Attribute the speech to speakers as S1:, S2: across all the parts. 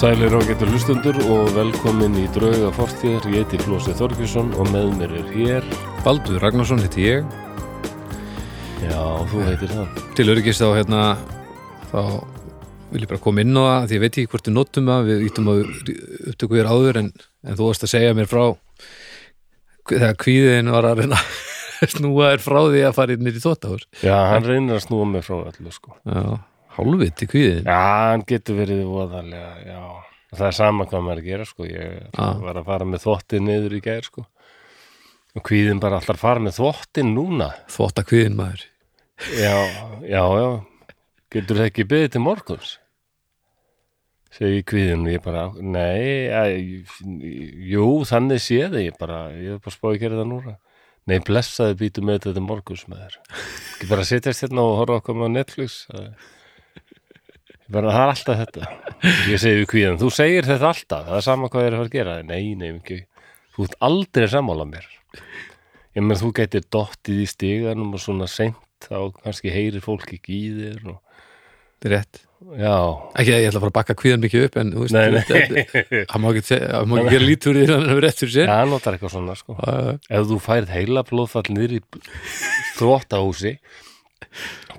S1: Sælir og getur hlustundur og velkomin í drauga fortíðar. Ég heiti Flósi Þorkjusson og með mér er hér.
S2: Baldur Ragnarsson heiti ég
S1: Já, þú heitir það.
S2: til öryggist þá hérna þá vil ég bara koma inn á það því ég veit ekki hvort við notum það við ítum að upptöku þér áður en, en þú varst að segja mér frá þegar kvíðin var að reyna að snúa þér frá því að fara inn í þóttahús
S1: Já, hann reynir að snúa mig frá öllu, sko.
S2: Já, hálfviti kvíðin
S1: Já, hann getur verið voðalega, já. Það er sama hvað maður er að gera, sko. Ég
S2: Já.
S1: var að fara með þvottið niður í gær, sko. Og kvíðin bara allar fara með þvottin núna.
S2: þvótta kvíðin maður
S1: Já, já, já. Getur það ekki beðið til morguns? Segi kvíðin og ég bara, nei, að, jú, þannig sé þið, ég bara, ég hef bara spáði að gera það núna. Nei, blessaði býtu með þetta til morguns með þér. Ekki bara setjast hérna og horfa okkur með Netflix. Ég bara, það er alltaf þetta. Ég segi við kvíðin, þú segir þetta alltaf, það er sama hvað þér er að fara að gera. Nei, nei, ekki. Þú ert aldrei sammála mér. Ég menn, þú gætir dottið í stiganum og svona seint, þá kannski heyrir fólk ekki í þér og
S2: Þetta er rétt
S1: Já,
S2: Ekki að ég ætla að fara að bakka kvíðan mikið upp en þú veist,
S1: nei, nei
S2: hann má ekki, hann má ekki gera lítur í þannig að vera rétt fyrir sér
S1: hann notar eitthvað svona sko
S2: já,
S1: Ef þú færð heila blóðfall í þvóttahúsi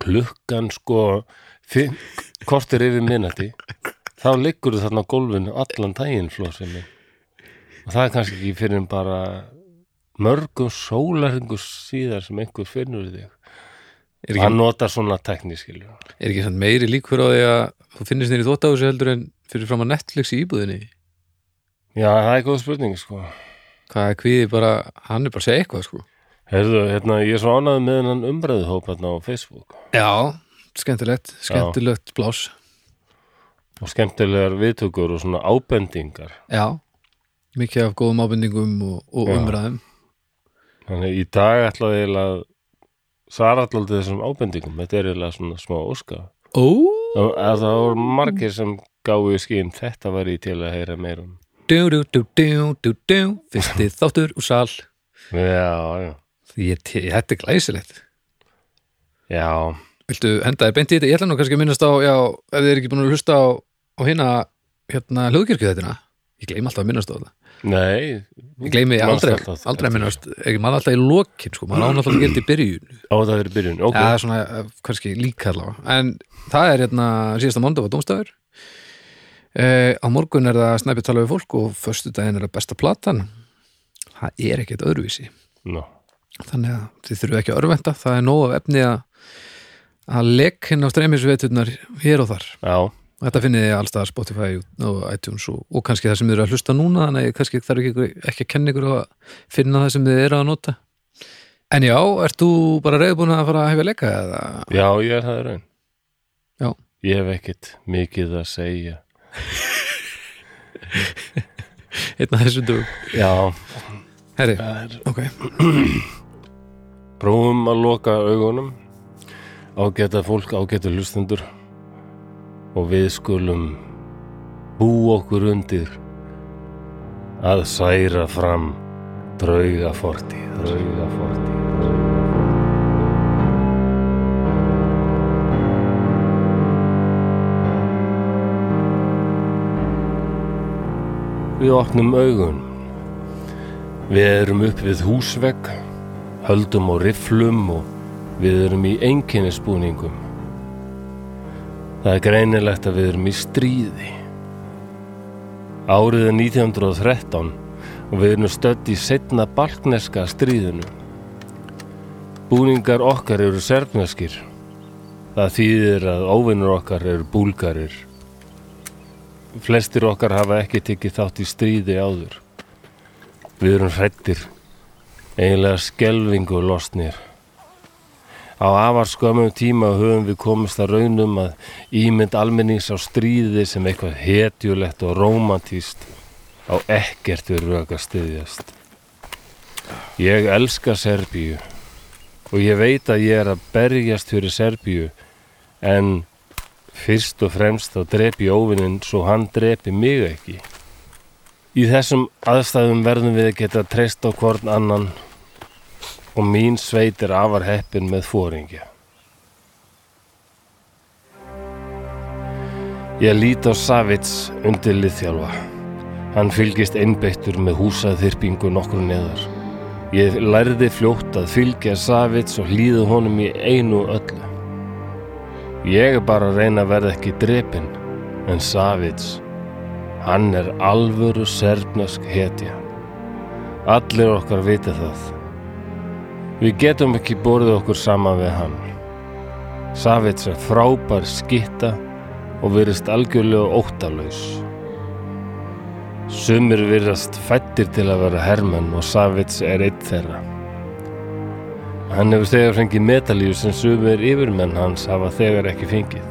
S1: klukkan sko kortir yfir minnati þá liggur þú þarna á gólfinu allan daginn flósinni og það er kannski ekki fyrir en bara mörgum sólarhingur síðar sem einhver finnur þig.
S2: Er ekki,
S1: hann notar svona tekni skilju
S2: er ekki samt meiri líkur á því að þú finnist þér í þóttahúsi heldur en fyrir fram að Netflix í íbúðinni?
S1: Já, það er góð spurning sko.
S2: Hvað er kvíði bara, hann er bara að segja eitthvað sko.
S1: Heyrðu, hérna, ég er svo ánægð með hennan umræðuhóp hérna á Facebook.
S2: Já, skemmtilegt, skemmtilegt blás
S1: og skemmtilegar viðtökur og svona ábendingar.
S2: Já, mikið af góðum ábendingum og, og umræðum.
S1: Þannig í dag ætlaði ég að svara alltaf þessum ábendingum. Þetta er eiginlega svona smá óska. Að það voru margir sem gáðu í skinn þetta var ég til að heyra meir um.
S2: Dú, dú, dú, dú, dú, dú. Fyrsti þáttur úr sal.
S1: Já, já,
S2: þetta er glæsilegt.
S1: Já
S2: Viltu henda þér beint í þetta? Ég ætla nú kannski að minnast á, já, ef þið er ekki búin að hlusta á, á hérna, hérna hljóðkirkju þetta Ég gleym alltaf að minnast á þetta
S1: Nei,
S2: Ég gleymi aldrei,
S1: alltaf
S2: aldrei að minnast Ekki maður alltaf í lokin, sko, maður án alltaf að geta í byrjun.
S1: Á það verið byrjun ok,
S2: Já, er svona, kannski líka allavega. En það er hérna síðasta mondag var dómstafur eh, Á morgun er það snæpið tala við fólk og föstudaginn er það besta platan. Það er ekkert öðruvísi.
S1: Nó.
S2: Þannig að þið þurfum ekki að örvenda Það er nóg af efni að að lekkin á streymisveiturnar hér og þar.
S1: Já,
S2: Þetta finnið þið allstað Spotify og iTunes og, og kannski það sem þið eru að hlusta núna þannig að kannski þarf ekki, ekki að kenna ykkur að finna það sem þið eru að nota. En já, ert þú bara reyðbúin að fara að hefja leika eða?
S1: já, ég er það raun.
S2: Já.
S1: Ég hef ekkit mikið að segja.
S2: Einn af þessum dögum.
S1: Já,
S2: Herri,
S1: er
S2: ok.
S1: Prófum að loka augunum ágæta fólk, ágæta hlustundur og við skulum bú okkur undir að særa fram drauga fortíð drauga fortíð Við opnum augun. Við erum upp við húsvegg höldum á rifflum og við erum í einkennisbúningum. Það er greinilegt að við erum í stríði. Árið er 1913 og við erum stödd í setna balkneska stríðinu. Búningar okkar eru serfneskir. Það þýðir að óvinnur okkar eru búlgarir. Flestir okkar hafa ekki tekið þátt í stríði áður. Við erum hrættir eiginlega skelvingu losnir. Á afar skömmum tíma höfum við komist að raunum að ímynd almennings á stríði sem eitthvað hetjulegt og rómantíst á ekkert við röka styðjast. Ég elska Serbíu og ég veit að ég er að berjast fyrir Serbíu en fyrst og fremst þá drepi óvinnin svo hann drepi mig ekki. Í þessum aðstæðum verðum við að geta treyst á hvorn annan og mín sveit er afar heppin með fóringja. Ég lít á Savits undir liðþjálfa. Hann fylgist einbeittur með húsaþyrpingu nokkur neðar. Ég lærði fljótt að fylgja Savits og hlýða honum í einu öllu. Ég er bara að reyna að verða ekki drepin, en Savits, hann er alvöru serbnesk hetja. Allir okkar vita það. Við getum ekki borðið okkur saman við hann. Savits er frábær skitta og virðist algjörlega óttalaus. Sumir virðast fættir til að vera hermenn og Savits er eitt þeirra. Hann hefur þegar fengið metalíu sem sumir yfirmenn hans hafa þegar ekki fengið.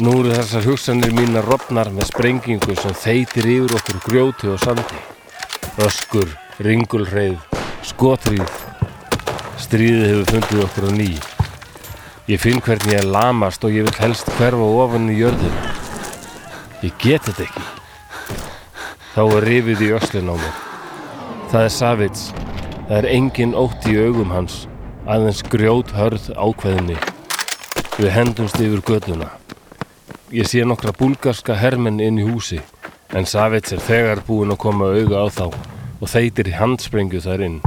S1: Nú eru þessar hugsanir mínar rofnar með sprengingu sem þeitir yfir okkur grjóti og sandi. Öskur, ringulhreið, skotríð. Stríðið hefur fundið okkur á ný. Ég finn hvernig ég lamast og ég vil helst hverfa ofan í jörðinu. Ég get þetta ekki. Þá er rifið í öslin á mér. Það er Savits. Það er engin ótt í augum hans. Aðeins grjót hörð ákveðinni. Við hendumst yfir göduna. Ég sé nokkra búlgarska hermenn inn í húsi. En Savits er þegar búinn að koma auga á þá og þeitir í handsprengju þar inn.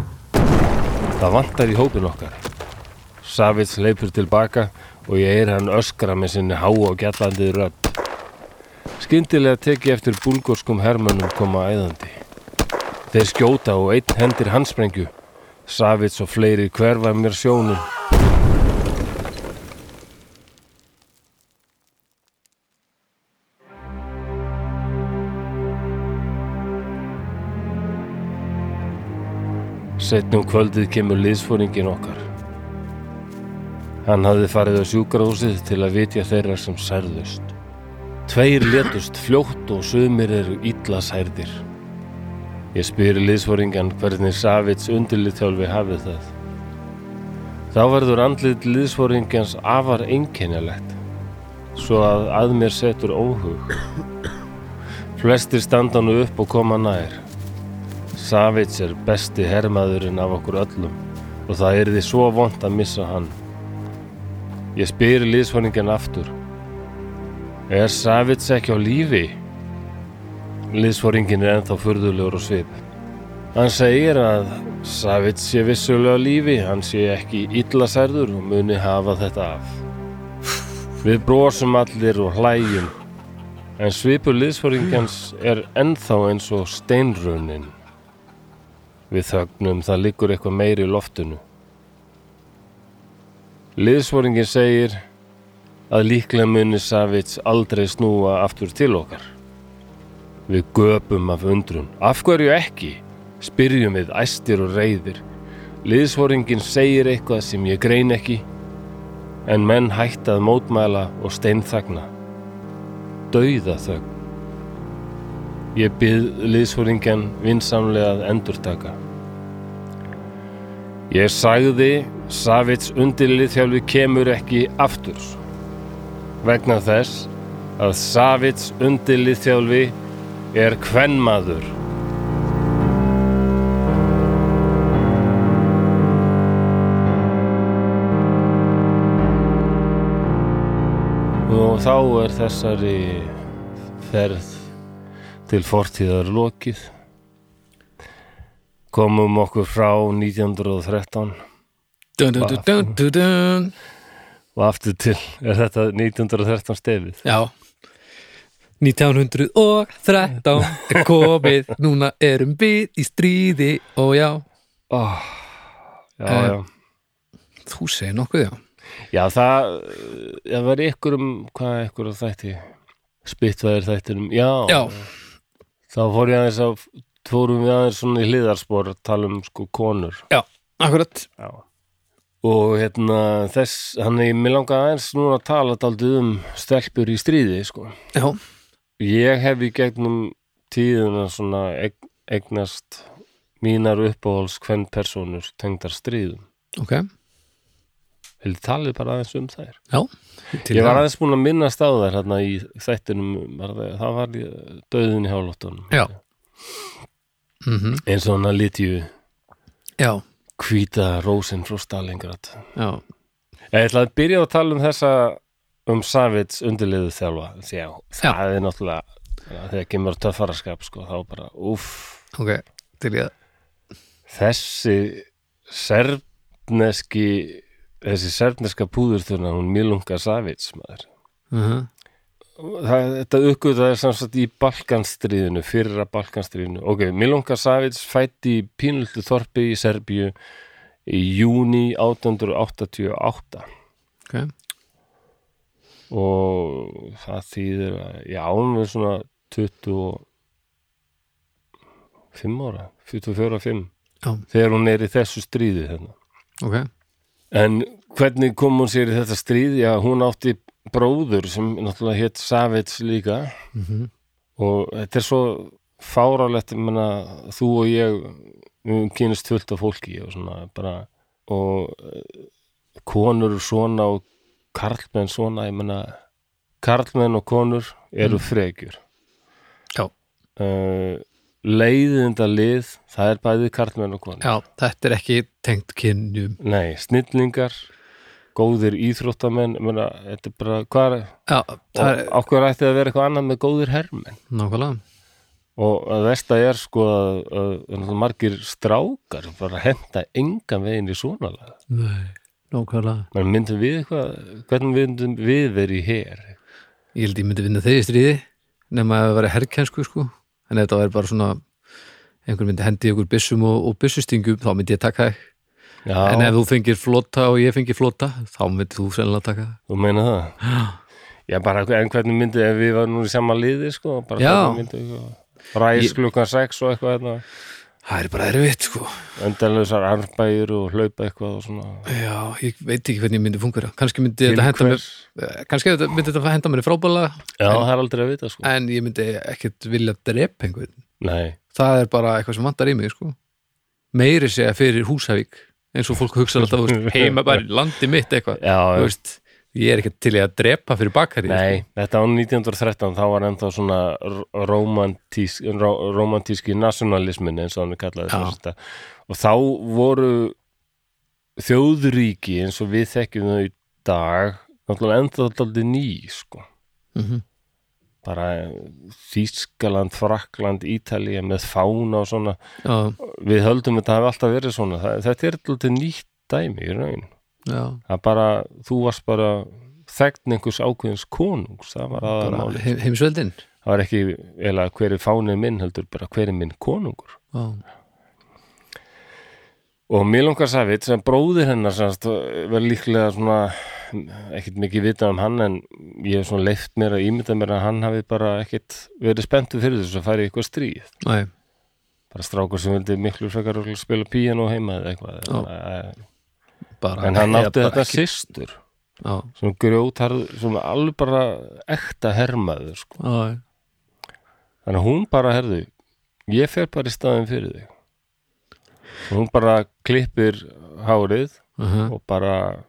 S1: Það vantar í hópin okkar. Savits leipur tilbaka og ég er hann öskra með sinni há og gjallandi rödd. Skyndilega teki eftir búlgorskum hermönnum koma æðandi. Þeir skjóta og einn hendir handsprengju. Savits og fleiri hverfa mér sjónum. Setnum kvöldið kemur liðsfóringin okkar. Hann hafði farið á sjúkrahúsið til að vitja þeirra sem særðust. Tveir letust fljótt og sumir eru illa særðir. Ég spyr liðsfóringan hvernig Savits undirliðþjálfi hafið það. Þá verður andlið liðsfóringjans afar einkennjalegt, svo að að mér setur óhug. Flestir standa nú upp og koma nær. Savits er besti hermaðurinn af okkur öllum og það er því svo vond að missa hann. Ég spyr liðsfóringjan aftur. Er Savits ekki á lífi? Liðsfóringin er ennþá furðulegur og svip. Hann segir að Savits sé vissulega á lífi, hann sé ekki illasærður og muni hafa þetta af. Við brosum allir og hlægjum, en svipur liðsfóringjans er ennþá eins og steinrunin. Við þögnum það liggur eitthvað meiri í loftinu. Liðsfóringin segir að líklega muni Savits aldrei snúa aftur til okkar. Við göpum af undrun. Af hverju ekki? Spyrjum við æstir og reyðir. Liðsfóringin segir eitthvað sem ég grein ekki, en menn hætta að mótmæla og steinþagna. Dauða þögn. Ég byrð liðsfóringjan vinsamlega að endurtaka. Ég sagði Savits undirliðþjálfi kemur ekki aftur vegna þess að Savits undirliðþjálfi er kvennmaður. Og þá er þessari ferð til fortíðar lokið. Komum okkur frá 1913
S2: dun, dun, dun,
S1: og aftur til, er þetta 1913 stefið?
S2: Já 1913 er komið núna erum við í stríði og já,
S1: Oh, já,
S2: Eh,
S1: já.
S2: þú segir nokkuð já
S1: Já, það, það var ykkur um, hvað ykkur að þætti? Spittvæðir þættinum, já.
S2: Já.
S1: Þá fór ég aðeins að, fórum við aðeins svona í hliðarspor tala um sko konur.
S2: Akkurat,
S1: Já. Og hérna þess, hann er, mér langar aðeins núna að tala daldið um stelpur í stríði, sko.
S2: já,
S1: Ég hef í gegnum tíðuna svona egn, eignast mínar uppáhalds hvern personur tengdar stríðum.
S2: ok
S1: Vildi talið bara aðeins um þær.
S2: Já, til
S1: Ég var aðeins búin að minnast á þær hérna í þættinum, var það, það var döðin í hálóttunum.
S2: Já. Mhm,
S1: Eins og hann að litju
S2: Já,
S1: hvíta rósin frá Stalingrad.
S2: já,
S1: Ég ætla að byrja að tala um þessa um Savits undirliðu þjálfa. Að það er náttúrulega þegar kemur töffaraskap sko, þá bara uff,
S2: ok, til ég
S1: þessi serbneski þessi serbneska púðurþurna hún Milunga Savits maður
S2: uh -huh.
S1: það, þetta uppgöðu er samsagt í Balkanstríðinu, fyrra Balkanstríðinu ok, Milunga Savits fætti í pínultu þorpi í Serbíu í júni 1888
S2: ok,
S1: og það þýðir að já, hún er svona 25 ára 24 og 5
S2: Já.
S1: þegar hún er í þessu stríði hérna.
S2: ok
S1: en hvernig kom hún sér í þetta stríð? Já, hún átti bróður sem náttúrulega hétt Savits líka.
S2: Mm
S1: og þetta er svo fáralegt, ég meina, þú og ég við kynist fullt af fólki og svona bara og eh, konur svona og karlmenn svona, ég meina karlmenn og konur eru frekjur.
S2: Já.
S1: uh, leiðinda lið það er bæði karlmenn og konur.
S2: Já, þetta er ekki tengt kynjum.
S1: Nei, snillingar góðir íþróttamenn ég meina, þetta er bara, hvað er
S2: Já, það
S1: ákveður ætti að vera eitthvað annað með góðir hermenn
S2: nákvæmlega.
S1: Og að versta er sko að, að, að margir strákar bara henda engan veginn í svona lag.
S2: Nei, nákvæmlega.
S1: Menn myndum við eitthvað hvernig myndum við verið í hér
S2: Ég held ég myndi vinna þeir í stríði nema að það væri herrkjensku sko en þetta væri bara svona einhver myndi hendi ykkur byssum og, og byssustingum þá myndi ég taka
S1: já,
S2: en ef þú fengir flota og ég fengir flota þá myndi þú sennilega taka það.
S1: Þú meina það? Já. Bara en hvernig myndi ef við varum nú í sama liði sko bara
S2: Já.
S1: hvernig myndi
S2: Ég-
S1: klukkan sex og eitthvað hérna,
S2: Það er bara erfitt sko.
S1: Endalusar armbæður og hlaupa eitthvað og svona.
S2: Já, ég veit ekki hvernig ég myndi fungera kannski myndi þetta henda mér
S1: hvers?
S2: kannski myndi þetta henda mér í frábæla.
S1: Já, það er aldrei að vita sko.
S2: En ég myndi ekkert vilja drepa einhvern.
S1: Nei,
S2: það er bara eitthvað sem vantar í mig sko. meiri segja fyrir Húsavík eins og fólk hugsa alltaf heima bara landi mitt eitthvað.
S1: Já,
S2: Þú veist, ég er ekki til í að drepa fyrir bakari
S1: Nei, þetta á 1913 þá var ennþá svona romantísk, romantíski nationalismin eins og hann er þetta og þá voru þjóðríki eins og við þekkjum þau í dag náttúrulega ennþá daldið ný sko.
S2: mm -hmm.
S1: bara Þýskaland, Frakland, Ítalía með fána og svona.
S2: Já,
S1: við höldum þetta hafi alltaf verið svona. Það, þetta er daldið nýtt dæmi í raun.
S2: já,
S1: það bara, þú varst bara þegn einhvers ákveðins konungs það var aðamáli
S2: heim, heimsveldin.
S1: Það var ekki eða hver er fánið minn heldur bara hver er minn konungur.
S2: Já,
S1: og Milunga Savit sem bróðir hennar var líklega svona ekkert mikið vitað um hann en ég hef svona leift mér að ímynda mér að hann hafi bara ekkert verið spenntu fyrir þess að færi eitthvað stríð.
S2: Nei,
S1: bara strákur sem vildi miklu frekar spila píanó heima eða eitthvað
S2: Já.
S1: en
S2: bara
S1: hann átti
S2: bara
S1: þetta
S2: ekki-
S1: systur.
S2: Já,
S1: sem grjótarð, sem alveg bara ekta hermaður sko. þannig að hún bara herðu ég fer bara í staðin fyrir þig. Og hún bara klippir hárið
S2: uh -huh.
S1: og bara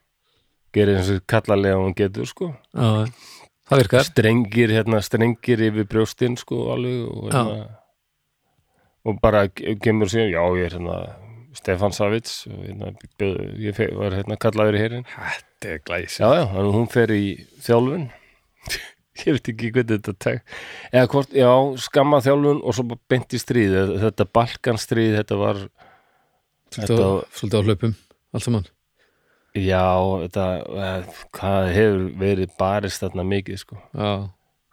S1: gerir eins og kallalega hún getur sko.
S2: Það virkar.
S1: Strengir hérna strengir yfir brjóstinn sko alveg og, hérna, og bara kemur sér já ég er hérna Stefán Savits hérna, ég var hérna kallaður í herin
S2: Þetta er glæs
S1: já já, að hún fer í þjálfun. Ég veit ekki hvernig þetta tek eða hvort, já, skamma þjálfun og svo bara beint í stríð. Þetta Balkanstríð, þetta var
S2: Svolítið á- hlaupum allt saman.
S1: Já, þetta eh, hvað hefur verið barist þarna mikið sko.
S2: Já,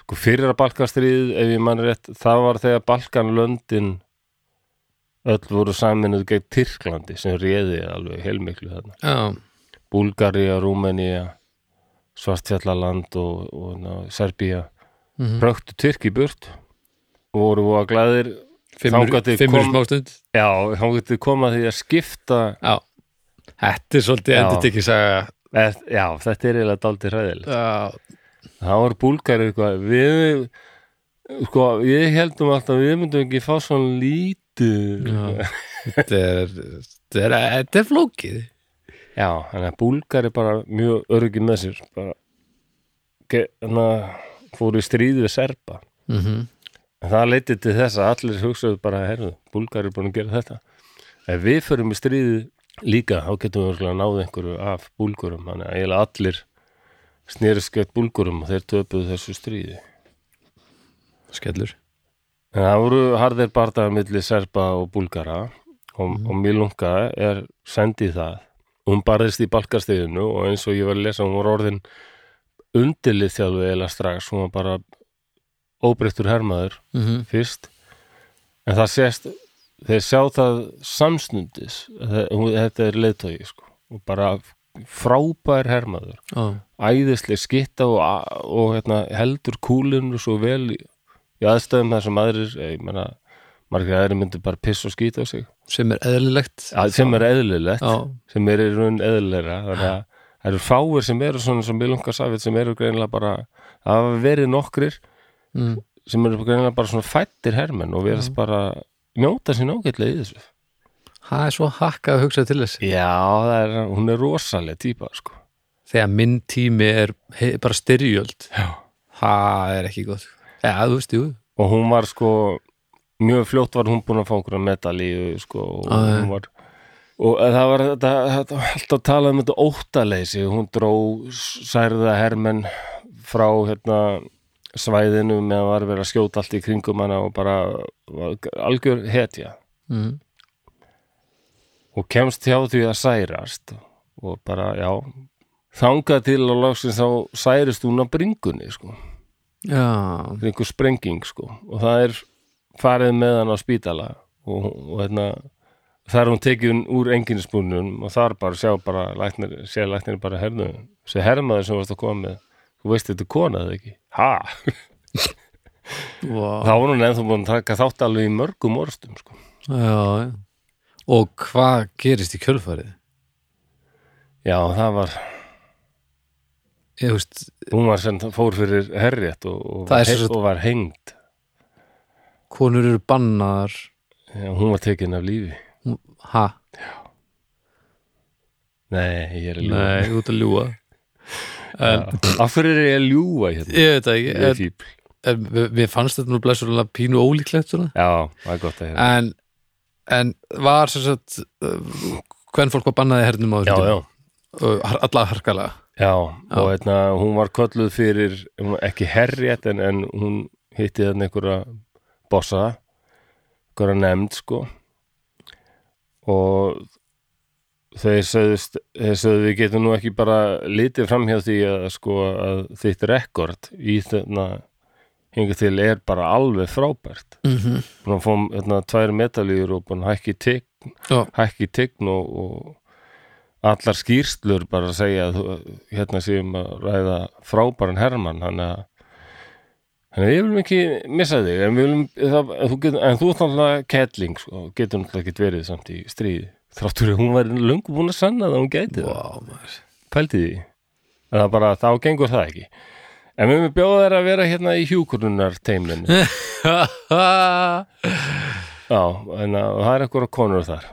S1: sko fyrra Balkanstríð ef ég mann rétt, það var þegar Balkanlöndin öll voru saminuð gegn Tyrklandi sem réði alveg heilmiklu þarna.
S2: Já,
S1: Búlgaría, Rúmenía Svartfjallaland og, og ná, Serbía.
S2: Mm
S1: röktu Tyrk í burt og voru voða glæðir
S2: fimmur, smástund.
S1: Já, þá getur koma því að skipta
S2: Já, þetta er svolítið endur tekið saga.
S1: Já, þetta er eiginlega daldið hræðileg
S2: Já,
S1: það voru Búlgari eitthvað við sko, ég heldum alltaf við myndum ekki fá svona
S2: Já. Þetta er þetta er, er flókið.
S1: Já, þannig að Búlgari bara mjög örgi með sér. Ge- hana, fóru í stríði við Serba.
S2: Mm -hmm.
S1: en það leiti til þess að allir hugsaðu bara herðu, Búlgari er búin að gera þetta. Ef við förum í stríði líka þá getum við örugglega náð einhverju af Búlgurum. Þannig að eiginlega allir snerist gett búlgurum og þeir töpuðu þessu stríði.
S2: Skellur
S1: en það voru harðir bardagar milli Serba og Búlgara og, og Milunga er sendið það. Hún barðist í balkarsteginu og eins og ég var að lesa hún var orðin undirlið þjálfu eða strax. Hún var bara óbreyttur hermaður
S2: mm -hmm.
S1: fyrst. En það sést þeir sjá það samsnundis þetta er leiðtógi sko, og bara frábær hermaður.
S2: Já,
S1: æðislega skitta og, og hérna, heldur kúlinu svo vel í, í aðstöðum þar sem aðrir ég menna, margir aðrir myndir bara piss og skýta á sig.
S2: Sem er eðlilegt.
S1: Að, sem er eðlilegt,
S2: Já,
S1: sem er í raun eðlilegra þannig að það eru fáir sem eru svona sem Milunga Savit sem eru greinilega bara það hafa verið nokkrir
S2: mm,
S1: sem eru greinilega bara svona fættir hermenn og verðast bara njóta sér nágætlega í þessu.
S2: Það er svo hakkað að hugsa til þess
S1: Já, er, hún er rosaleg típa sko.
S2: þegar minn tími er bara styrjöld.
S1: Já.
S2: það er ekki gott Já, þú veist, jú
S1: og hún var sko mjög fljótt var hún búin að fá okkur að medalíu sko, og
S2: já.
S1: hún var og það var þetta, alltaf að tala um þetta óttaleysi, hún dró særða hermenn frá hérna svæðinu með að var verið að skjóta allt í kringum hana og bara algjör hetja
S2: mm.
S1: og kemst hjá því að særast og bara, já þangað til á loksins þá særist hún á bringunni sko það er einhver sprenging sko. Og það er farið með hann á spítala. Og, og hérna þar hún tekin úr enginspúnum og þar bara sjá bara læknir, sé læknir bara hernu, sé hermaður sem varst að koma með þú veist þetta kona eða ekki? Ha,
S2: wow.
S1: þá var hún ennþá búin að taka þátt alveg í mörgum orstum sko.
S2: Já. Og hvað gerist í kjölfarið?
S1: já það var,
S2: Ég veist,
S1: hún var sem fór fyrir herrétt og, og,
S2: Það er sagt-
S1: og var hengd.
S2: Konur eru bannaðar.
S1: Já, hún var tekin af lífi.
S2: Hún- Ha?
S1: nei, ég er að ljúga.
S2: Nei, út að ljúga. En,
S1: af hverju er ég að ljúga hérna?
S2: Ég veit það ekki
S1: ég er
S2: en,
S1: fíbl
S2: en, við- Mér fannst þetta nú blessulega pínu ólíklegt svona.
S1: Já, það er gott að hérna
S2: en, en var sem sagt hvern fólk var bannaði hernum á
S1: já, já.
S2: Alla harkalega
S1: Já, og hérna, hún var kölluð fyrir, ekki herrétt en, en hún hitti þarna einhverja bossa, einhverja nefnd sko og þeir sögðust, þeir sögðu við getum nú ekki bara litið fram hjá því að sko að þitt rekord í þarna hingað til er bara alveg frábært.
S2: mm -hmm.
S1: Hún fór hérna tvær metalíur og búin
S2: Já.
S1: hækki tign og, og allar skýrslur bara að segja að hérna séum að ræða frábæran hermann þannig að ég viljum ekki missa þig, en, viljum, það, en, þú, ert náttúrulega kettling, sko, getur náttúrulega ekki verið samt í stríði. Þráttur að hún var löngu búin að sanna það að hún gæti það.
S2: wow, maður.
S1: Pældi því. En það bara, þá gengur það ekki. En við viljum bjóða þær að vera hérna í hjúkurunar teimlinu. Já, en að, það er eitthvað konur þar.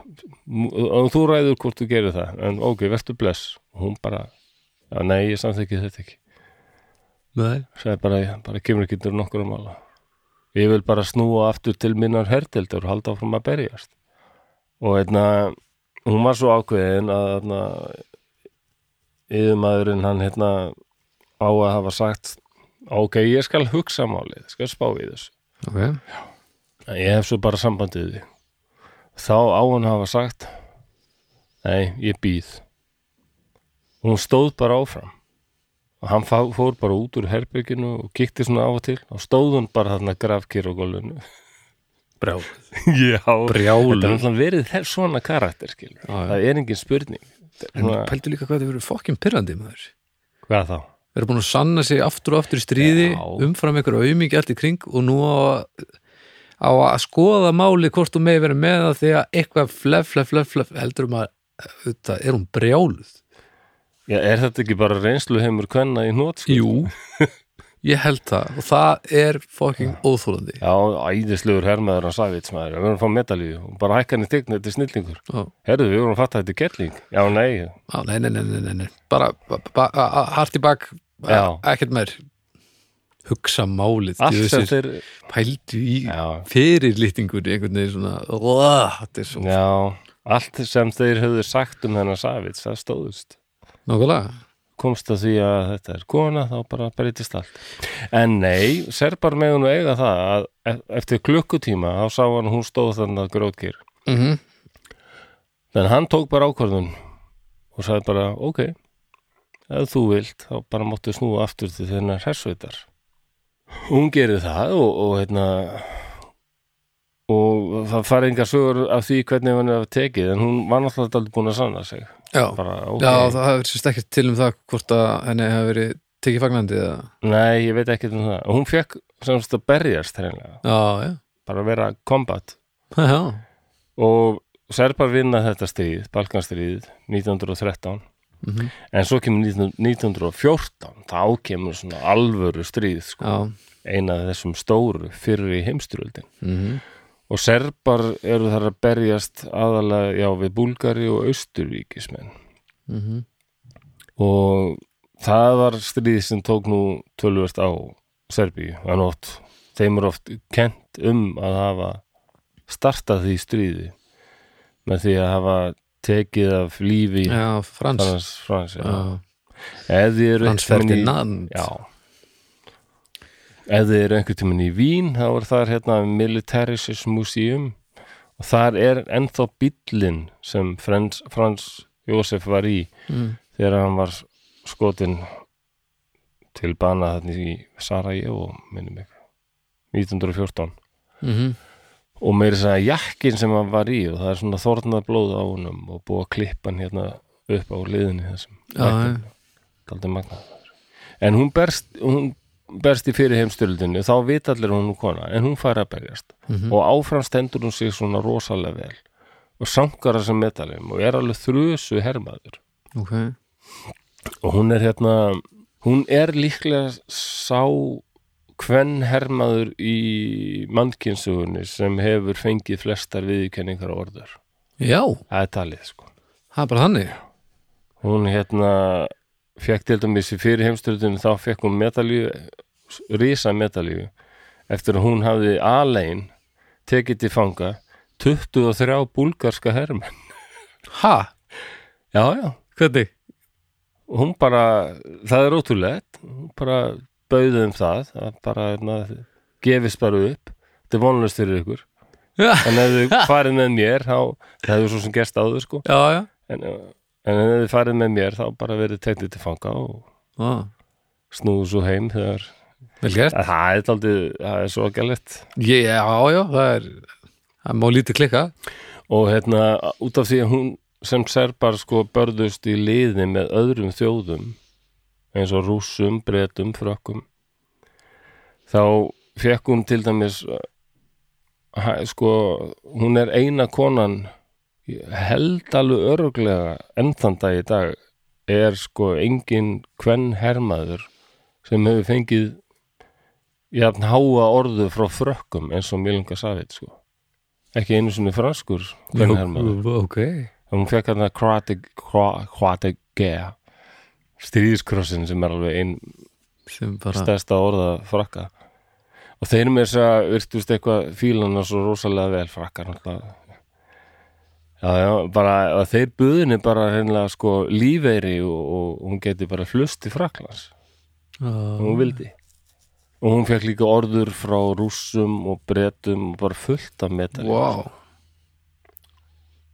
S1: Og þú ræður hvort þú gerir það. En ok, verður bless. Og hún bara, já, nei, ég samþykki þetta ekki.
S2: Nei.
S1: sagði bara, bara kemur ekki til nokkur um alla ég vil bara snúa aftur til minnar hertildur og halda áfram að berjast og einna hún var svo ákveðin að einna, yfirmaðurinn hann hérna á að hafa sagt ok, ég skal hugsa málið skal spá í þessu
S2: ok,
S1: En ég hef svo bara sambandið þig. Þá á hann hafa sagt nei, ég býð. Hún stóð bara áfram. Og hann fór bara út úr herbygginu og kíkti svona á og til. Og stóð hún bara þarna grafkýr á gólfinu.
S2: Brjál
S1: já,
S2: Brjáluð.
S1: þetta er náttúrulega verið svona karakter skil,
S2: Já, já.
S1: það er engin spurning.
S2: En
S1: svona,
S2: pældu líka hvað þið verið fokkin pyrrandi maður.
S1: Hvað þá?
S2: við erum búin að sanna sig aftur og aftur í stríði
S1: Já.
S2: umfram einhver aumingi allt í kring og nú að- á að skoða máli hvort þú megi verið með það því að eitthvað flef, flef, flef, flef heldur um að þetta er hún brjáluð?
S1: Já, er þetta ekki bara reynslu heimur kvenna í nót?
S2: Jú, ég held það. Og það er fokkin óþólandi
S1: Já, æðislegur hermaður á Savits maður, við erum að fá medalíu. Og bara hækka hann í tign, þetta snillingur. Herðu, við vorum að fatta að þetta er kettling. Já, nei,
S2: Já, nei, nei, nei, nei, nei, nei. bara ba, ba, a- a- hart í bak. Ekkert meir hugsa málið
S1: þeir
S2: pældu í
S1: Já,
S2: fyrirlýtingunni einhvern veginn svona oh, er svo
S1: já, allt sem þeir höfðu sagt um þennan Savits, það stóðust.
S2: Nákvæmlega.
S1: Komst að því að þetta er kona þá bara breytist allt. En nei, serbar með hún eiga það að e- eftir klukkutíma þá sá hann hún stóð þannig að grótkýr
S2: mm
S1: en hann tók bara ákvörðun og sagði bara, ok ef þú vilt, þá bara máttu snúa aftur til þennar hersveitar hún gerir það og, og hérna og það fari engar sögur af því hvernig hann er tekið en hún var náttúrulega aldrei búin að sanna sig.
S2: Já,
S1: bara, ok,
S2: já það hefur sérst ekkert til um það hvort að henni hefur verið tekið fagnandi eða
S1: nei, ég veit ekki um það. Hún fekk semst að berjast
S2: já,
S1: bara að vera combat.
S2: Já,
S1: og Serbar vinna þetta stríð, Balkanstríð 1913
S2: mm
S1: en svo kemur 19- 1914 þá kemur svona alvöru stríð sko.
S2: já.
S1: eina af þessum stóru fyrir í heimstyröldin
S2: Mm
S1: og serbar eru þar að berjast aðalega já við Búlgari og Austuríkismenn
S2: -hmm.
S1: og það var stríð sem tók nú tölvöst á Serbíu en oft, þeim er oft kent um að hafa startað því stríði með því að hafa tekið af lífi
S2: Já, Frans.
S1: Frans, Frans
S2: Frans
S1: tímann í-
S2: Ferdinand.
S1: Já. Ef þið eru einhvern tímann í Vín þá er þar hérna Militarisches Museum og þar er ennþá bíllinn sem Frans, Frans Jósef var í
S2: mm.
S1: þegar hann var skotin til bana þarna í Sarajevo minni mig. 1914
S2: Mm
S1: og þess að jakkin sem hann var í og það er svona þornað blóð á honum og búið að klippa hann hérna upp á liðinni þessum magnað. En hún berst, hún berst í fyrir heimstyrldinu þá vita allir hún er kona en hún fær að berjast.
S2: Mhm.
S1: og áfram stendur hún sig svona rosalega vel. Og sankar þessum metalum og er alveg þrjusu hermaður.
S2: Ok.
S1: Og hún er hérna hún er líklega sá hvern hermaður í mannkynnsugunni sem hefur fengið flestar viðkenningar og orður
S2: Já,
S1: það er talið sko.
S2: Það er bara þannig.
S1: Hún hérna fekk til dæmis í fyrir heimstöldinu þá fekk hún medalju rísa medalju eftir að hún hafði alein tekið til fanga 23 búlgarska hermenn.
S2: Ha?
S1: já já.
S2: Hvernig?
S1: hún bara, það er ótrúlegt. Hún bara bauði um það að bara hérna, gefist bara upp. Þetta er vonlust fyrir ykkur.
S2: Já,
S1: en ef þið farið með mér þá, það hefur svo sem gerst áður sko.
S2: Já, já.
S1: en, en ef þið farið með mér þá bara verið teknið til fanga og
S2: Ah,
S1: snúðu svo heim þegar það er aldrei, það er svo gælet
S2: Já, já, það er það má lítið klikka.
S1: Og hérna út af því að hún sem serbar sko börðust í liði með öðrum þjóðum eins og rússum, bretum, frökkum. Þá fekk hún til dæmis sko, hún er eina konan held alveg öruglega enn þann dag í dag er sko engin kvenn hermaður sem hefur fengið jafn háa orðu frá frökkum eins og Milinga Savit sko. Ekki einu sinni franskur kvenn hermaður
S2: Ok.
S1: Hún fekk hann að Croate Gea stríðiskrossin sem er alveg einn
S2: bara
S1: stærsta orða frakka. Og þeir með þess að virtust eitthvað fílan og svo rosalega vel frakkar já, já, bara þeir buðinni bara hreinlega sko lífeyri og, og hún geti bara flust í Fraklands og hún vildi. Og hún fekk líka orður frá rússum og bretum og bara fullt af metal
S2: Vá.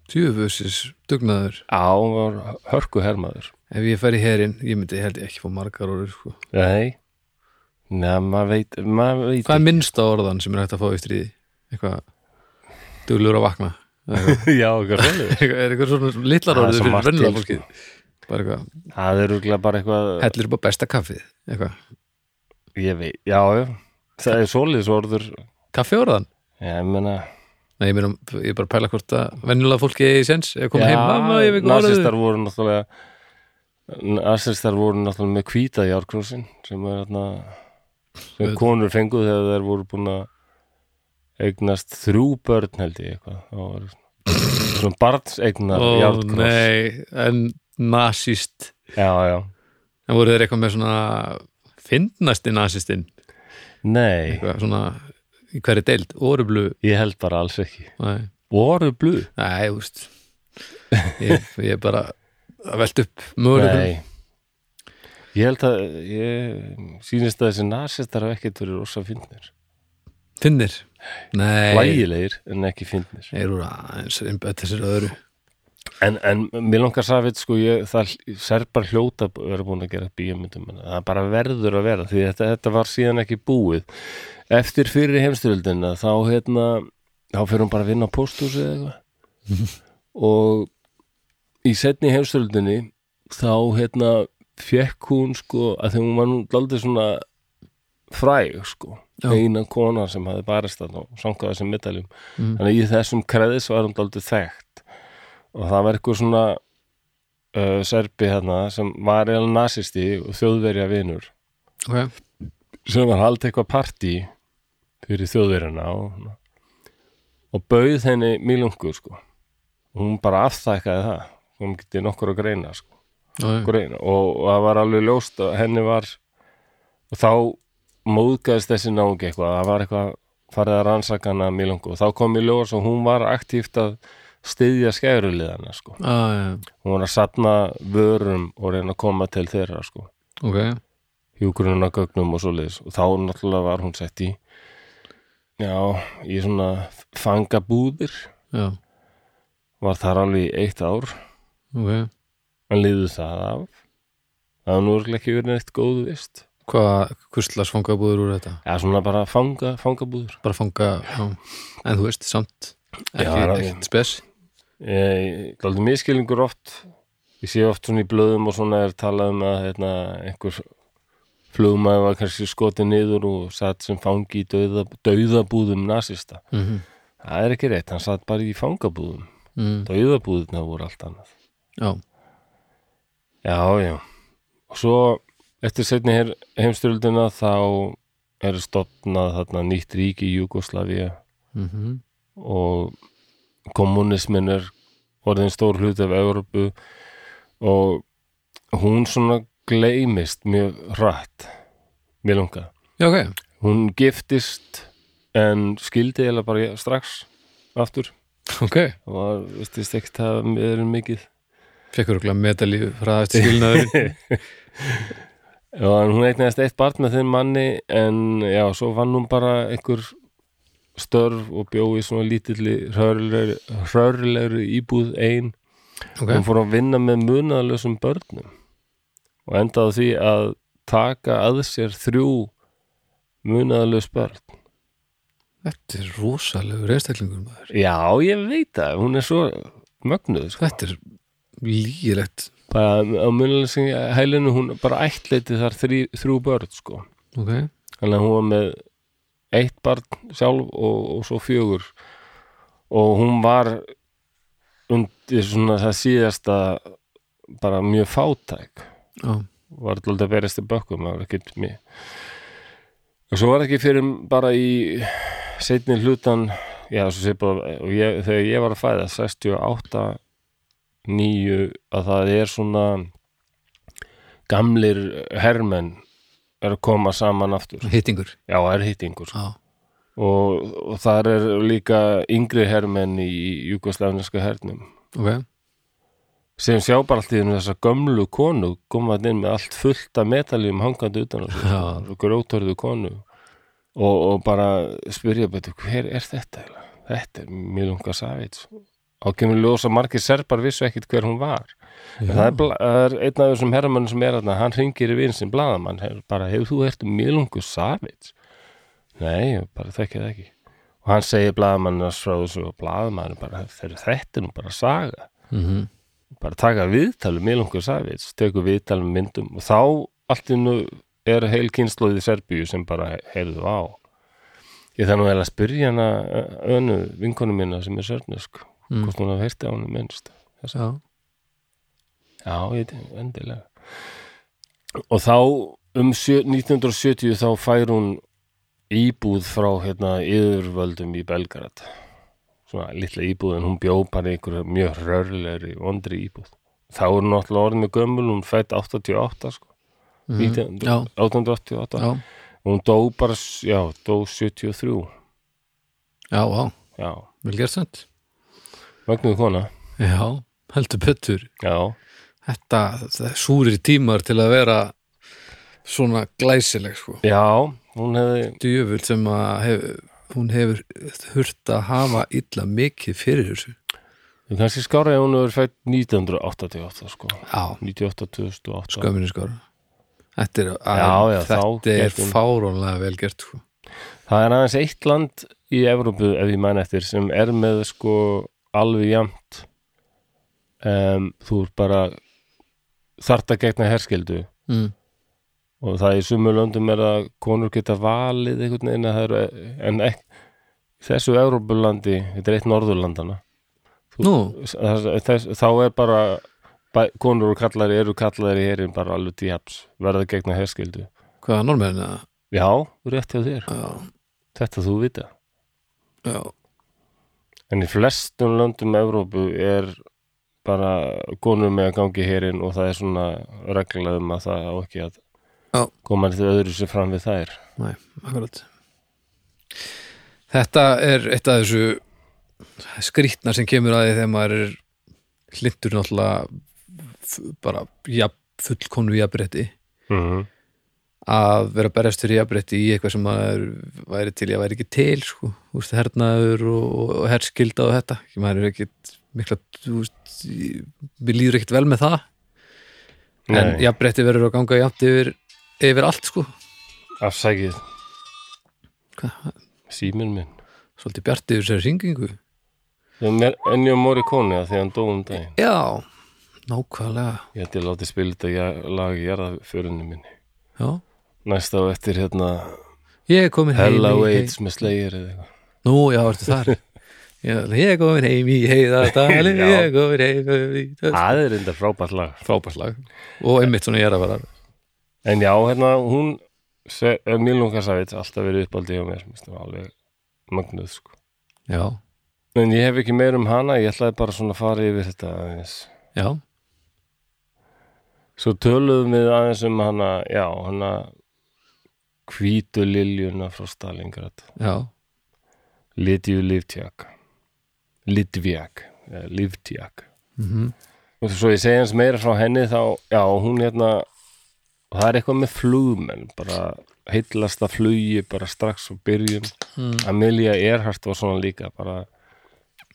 S2: Tjúfusis dugnaður.
S1: Já, hún var hörku hermaður
S2: Ef ég færi herinn, ég myndi held ég ekki fá margar orður sko.
S1: Nei. Nei, maður veit, maður veit
S2: Hvað er minnsta orðan sem er hægt að fá í stríði? Eitthvað duglur að vakna? Eitthvað.
S1: Já, eitthvað svolítið
S2: Er eitthvað svona litlar orður fyrir vennilega
S1: til,
S2: fólkið? Bara eitthvað,
S1: Það er rúglega bara eitthvað
S2: hellir upp á besta kaffið Eitthvað,
S1: Ég veit, já, já. Það er svoleiðis orður.
S2: Kaffi orðan
S1: Já, ég meina
S2: Nei, ég meina, ég er bara að pæla hvort að vennilega fólki ég orðið
S1: voru náttúrulega með hvíta járkrósin sem er þarna sem konur fengu þegar þeir voru búin að eignast þrjú börn held ég eitthvað. Þá var svona barnseignar
S2: Ó,
S1: járnkross.
S2: nei, en nasist.
S1: Já, já,
S2: En voru þeir eitthvað með svona Fyndnasti nasistinn?
S1: Nei,
S2: Eitthvað svona í hverju deild, orublu
S1: ég held bara alls ekki.
S2: Nei,
S1: Voru blú?
S2: Nei, þú veist. Ég, ég er bara að velta upp möguleikum?
S1: Nei. Ég held að ég sýnist að þessi nasistar hafa ekkert verið rosa fyndnir.
S2: Finnir? Nei,
S1: Lægilegir en ekki
S2: aðeins einbætt þessir öðru.
S1: En, en mér langar Savit sko, ég, það serbar hljóta vera búin að gera bíómyndum en það bara verður að vera því þetta, þetta var síðan ekki búið. Eftir fyrir heimstyröldina þá hérna, þá fyrir hún bara að vinna á pósthúsi eða eitthvað. Og í setni heimstyröldinni þá hérna fekk hún sko að þegar hún var nú daldið svona fræg sko
S2: Já.
S1: eina kona sem hafði barist og sangaði þessum medaljum
S2: Mm.
S1: þannig að í þessum kreðis var hún daldið þekkt. Og það var eitthvað svona uh, serbi hérna sem var eða nasisti og þjóðverja vinur.
S2: Ok,
S1: sem var haldið eitthvað partí fyrir þjóðverjana og, og bauð henni milungu sko. Og hún bara afþækkaði það hún getið nokkur að greina sko. Greina. Og, og það var alveg ljóst að henni var og þá móðgæðist þessi náungi eitthvað það var eitthvað farið að rannsaka hana milungu og þá kom í ljós og hún var aktíft að styðja skæruliðana sko.
S2: Á, já,
S1: hún var að satna vörum og reyna að koma til þeirra sko.
S2: Ok.
S1: Hjúgrunna gögnum og svoleiðis. Og þá náttúrulega var hún sett í já, í svona fangabúðir.
S2: Já,
S1: var þar alveg eitt ár
S2: ok.
S1: En liðu það af. Það var nú ekki verið neitt góðu vist.
S2: Hvað, hvurslags fangabúður úr þetta?
S1: já, svona bara fanga, fangabúður.
S2: Bara fanga, já. En þú veist, samt ekki,
S1: Já, er-
S2: ekkert spes.
S1: Ég, aldrei miskilningur oft. Ég sé oft svona í blöðum og svona er talað um að hérna, einhver flugmaður var kannski skotið niður og satt sem fangi í dauða, dauðabúðum nasista.
S2: Mm -hmm.
S1: það er ekki rétt, hann satt bara í fangabúðum.
S2: Mm,
S1: dauðabúðuna voru allt annað
S2: Já,
S1: já, já. Og svo eftir setni her, heimstyröldina þá er stopnað þarna nýtt ríki í Júgoslavía
S2: mm
S1: og kommunismin er orðin stór hluti af Evrópu. Og hún svona gleymist mjög hratt mér lunga.
S2: já, ok.
S1: Hún giftist en skildi eða bara strax aftur.
S2: Ok,
S1: og var, veistist ekkert að við erum mikið
S2: fekkur okkur medalí fræðast skilnaður
S1: Já, en hún eignaðist eitt barn með þeim manni en já, svo vann hún bara einhver störf og bjó í svona lítilli hrörlegri íbúð ein.
S2: Ok,
S1: hún fór að vinna með munaðalösum börnum og endaði því að taka að sér þrjú munaðalös börn.
S2: Þetta er rosalegur einstaklingur maður.
S1: Já, ég veit það, hún er svo mögnuð, sko.
S2: Þetta er lígilegt
S1: bara á munaðalösum hælinu hún bara ættleiti þar þrjú, þrjú börn, sko.
S2: Ok,
S1: þannig að hún var með eitt barn sjálf og, og svo fjögur. Og hún var undir svona það síðasta bara mjög fátæk.
S2: Já,
S1: var alltaf í bökkum það var ekkert mjög og svo var ekki fyrir bara í setni hlutan já, bara, ég, þegar ég var að fæða 68 9 að það er svona gamlir hermenn er að koma saman aftur.
S2: Hittingur.
S1: Já, það er hittingur.
S2: Já,
S1: og, og þar er líka yngri hermenn í júkoslæfniska hernum.
S2: Ok.
S1: Sem sjá bara allt í þennu þessa gömlu konu koma þarna inn með allt fullt af metaljum hangandi utan og grótorðu konu. Og, og bara spyrja betur hver er þetta þetta er Milunga Savits og kemur ljósa margir serbar vissu ekkit hver hún var. En það er, er einn af þessum herramönnum sem er þarna hann ringir í blaðamann. Hef, bara hefur þú hert um Milungu Savits? Nei, bara þekki það ekki. Og hann segir blaðamannars frá þessu og blaðamann bara "Þeir- þetta nú bara saga.
S2: Mm
S1: bara taka viðtalum Milungur Savits, tekur viðtalum myndum og þá allt innu er heil kynnslóð í Serbíu sem bara heyrðu á. Ég vel að spyrja hana ö- önu vinkonu minna sem er sörnusk
S2: Mm.
S1: hvort hún hafa heyrti á henni minnst.
S2: Já,
S1: já, ég endilega. Og þá um sjö, 1970 þá fær hún íbúð frá hérna yfirvöldum í Belgrad. Svona litla íbúð en hún bjó bara í einhverju mjög rörlegri vondri íbúð. Þá er hún náttúrulega orðin með gömul hún fætt 88 sko.
S2: Mhm.
S1: 19,
S2: já,
S1: 1888
S2: já,
S1: hún dó bara, já, dó 73
S2: já, já,
S1: já,
S2: vel gert samt
S1: mögnuð kona.
S2: Já, heldur betur.
S1: Já,
S2: Þetta, það er súrir tímar til að vera svona glæsileg sko.
S1: Já, hún hefði
S2: djöfull sem að hef, hún hefur hurt að hafa illa mikið fyrir þessu.
S1: Þú kannski skára ef hún hefur fætt 1988 sko.
S2: Já,
S1: 98, 2008
S2: skömminu skor þetta er,
S1: Já, já,
S2: þetta er fárónlega vel gert sko.
S1: Það er aðeins eitt land í Evrópu ef ég man eftir sem er með sko alveg jamt um, þú er bara þart að gegna herskildu
S2: mm.
S1: og það í sumu löndum er að konur geta valið einhvern veginn að það eru en ekki þessu Evrópulandi, þetta er eitt norðurlandana
S2: nú,
S1: þess, þá er bara bæ, konur og kallari eru kallari herin bara alveg til japs, verða að gegna herskildu
S2: hvaða normenn að
S1: Já, rétt hjá þér,
S2: já,
S1: þetta þú vita.
S2: Já,
S1: En í flestum löndum Evrópu er bara konur með að gangi hérinn og það er svona regla um að það á ekki að
S2: Já.
S1: koma til öðru sér fram við þær.
S2: næ, akkurat þetta er eitt af þessu skrýtna sem kemur að því þegar maður er hlindur náttúrulega bara jafn, fullkonu jafnrétti
S1: Mm -hmm.
S2: Að vera berjast fyrir jafnrétti í eitthvað sem maður væri til, ég væri ekki til sko, þú veist, hernaður og, og herskilda og þetta, ekki maður er ekkit mikla, veist mér líður ekkit vel með það. En
S1: Nei,
S2: jafnrétti verður að ganga jafnt yfir, yfir allt sko.
S1: Afsækið
S2: Hvað?
S1: síminn minn.
S2: svolítið bjart yfir sér syngingu
S1: Ennjó Morricone að því hann dó um daginn.
S2: já, nákvæmlega.
S1: Ég ætti að þetta ja- lag í jarðaförunni minni.
S2: já,
S1: Næst á eftir hérna
S2: ég er komin heim
S1: Hella Waits með slegir eða eitthvað.
S2: nú, já, ertu þar ég, er komin heim í heiðardali
S1: Já.
S2: ég er komin heim í
S1: Það er enda frábært lag.
S2: frábærslag og einmitt svona ég er að vera
S1: En já, hérna, hún Milunga Savits, alltaf verið uppáldi hjá mér, alveg magnuð, sko.
S2: já,
S1: En ég hef ekki meir um hana, ég ætlaði bara svona að fara yfir þetta aðeins.
S2: já,
S1: Svo töluðum við aðeins um hana, já, hana hvítu liljuna frá Stalingrad.
S2: já
S1: Lidju Livtjak. Lidvjak, eða Livtjak.
S2: mm
S1: Og svo ég segja hans meira frá henni þá, já, hún hérna, það er eitthvað með flugmenn, bara heillasta flugi bara strax á byrjun.
S2: Mm.
S1: Amelia Earhart var svona líka, bara,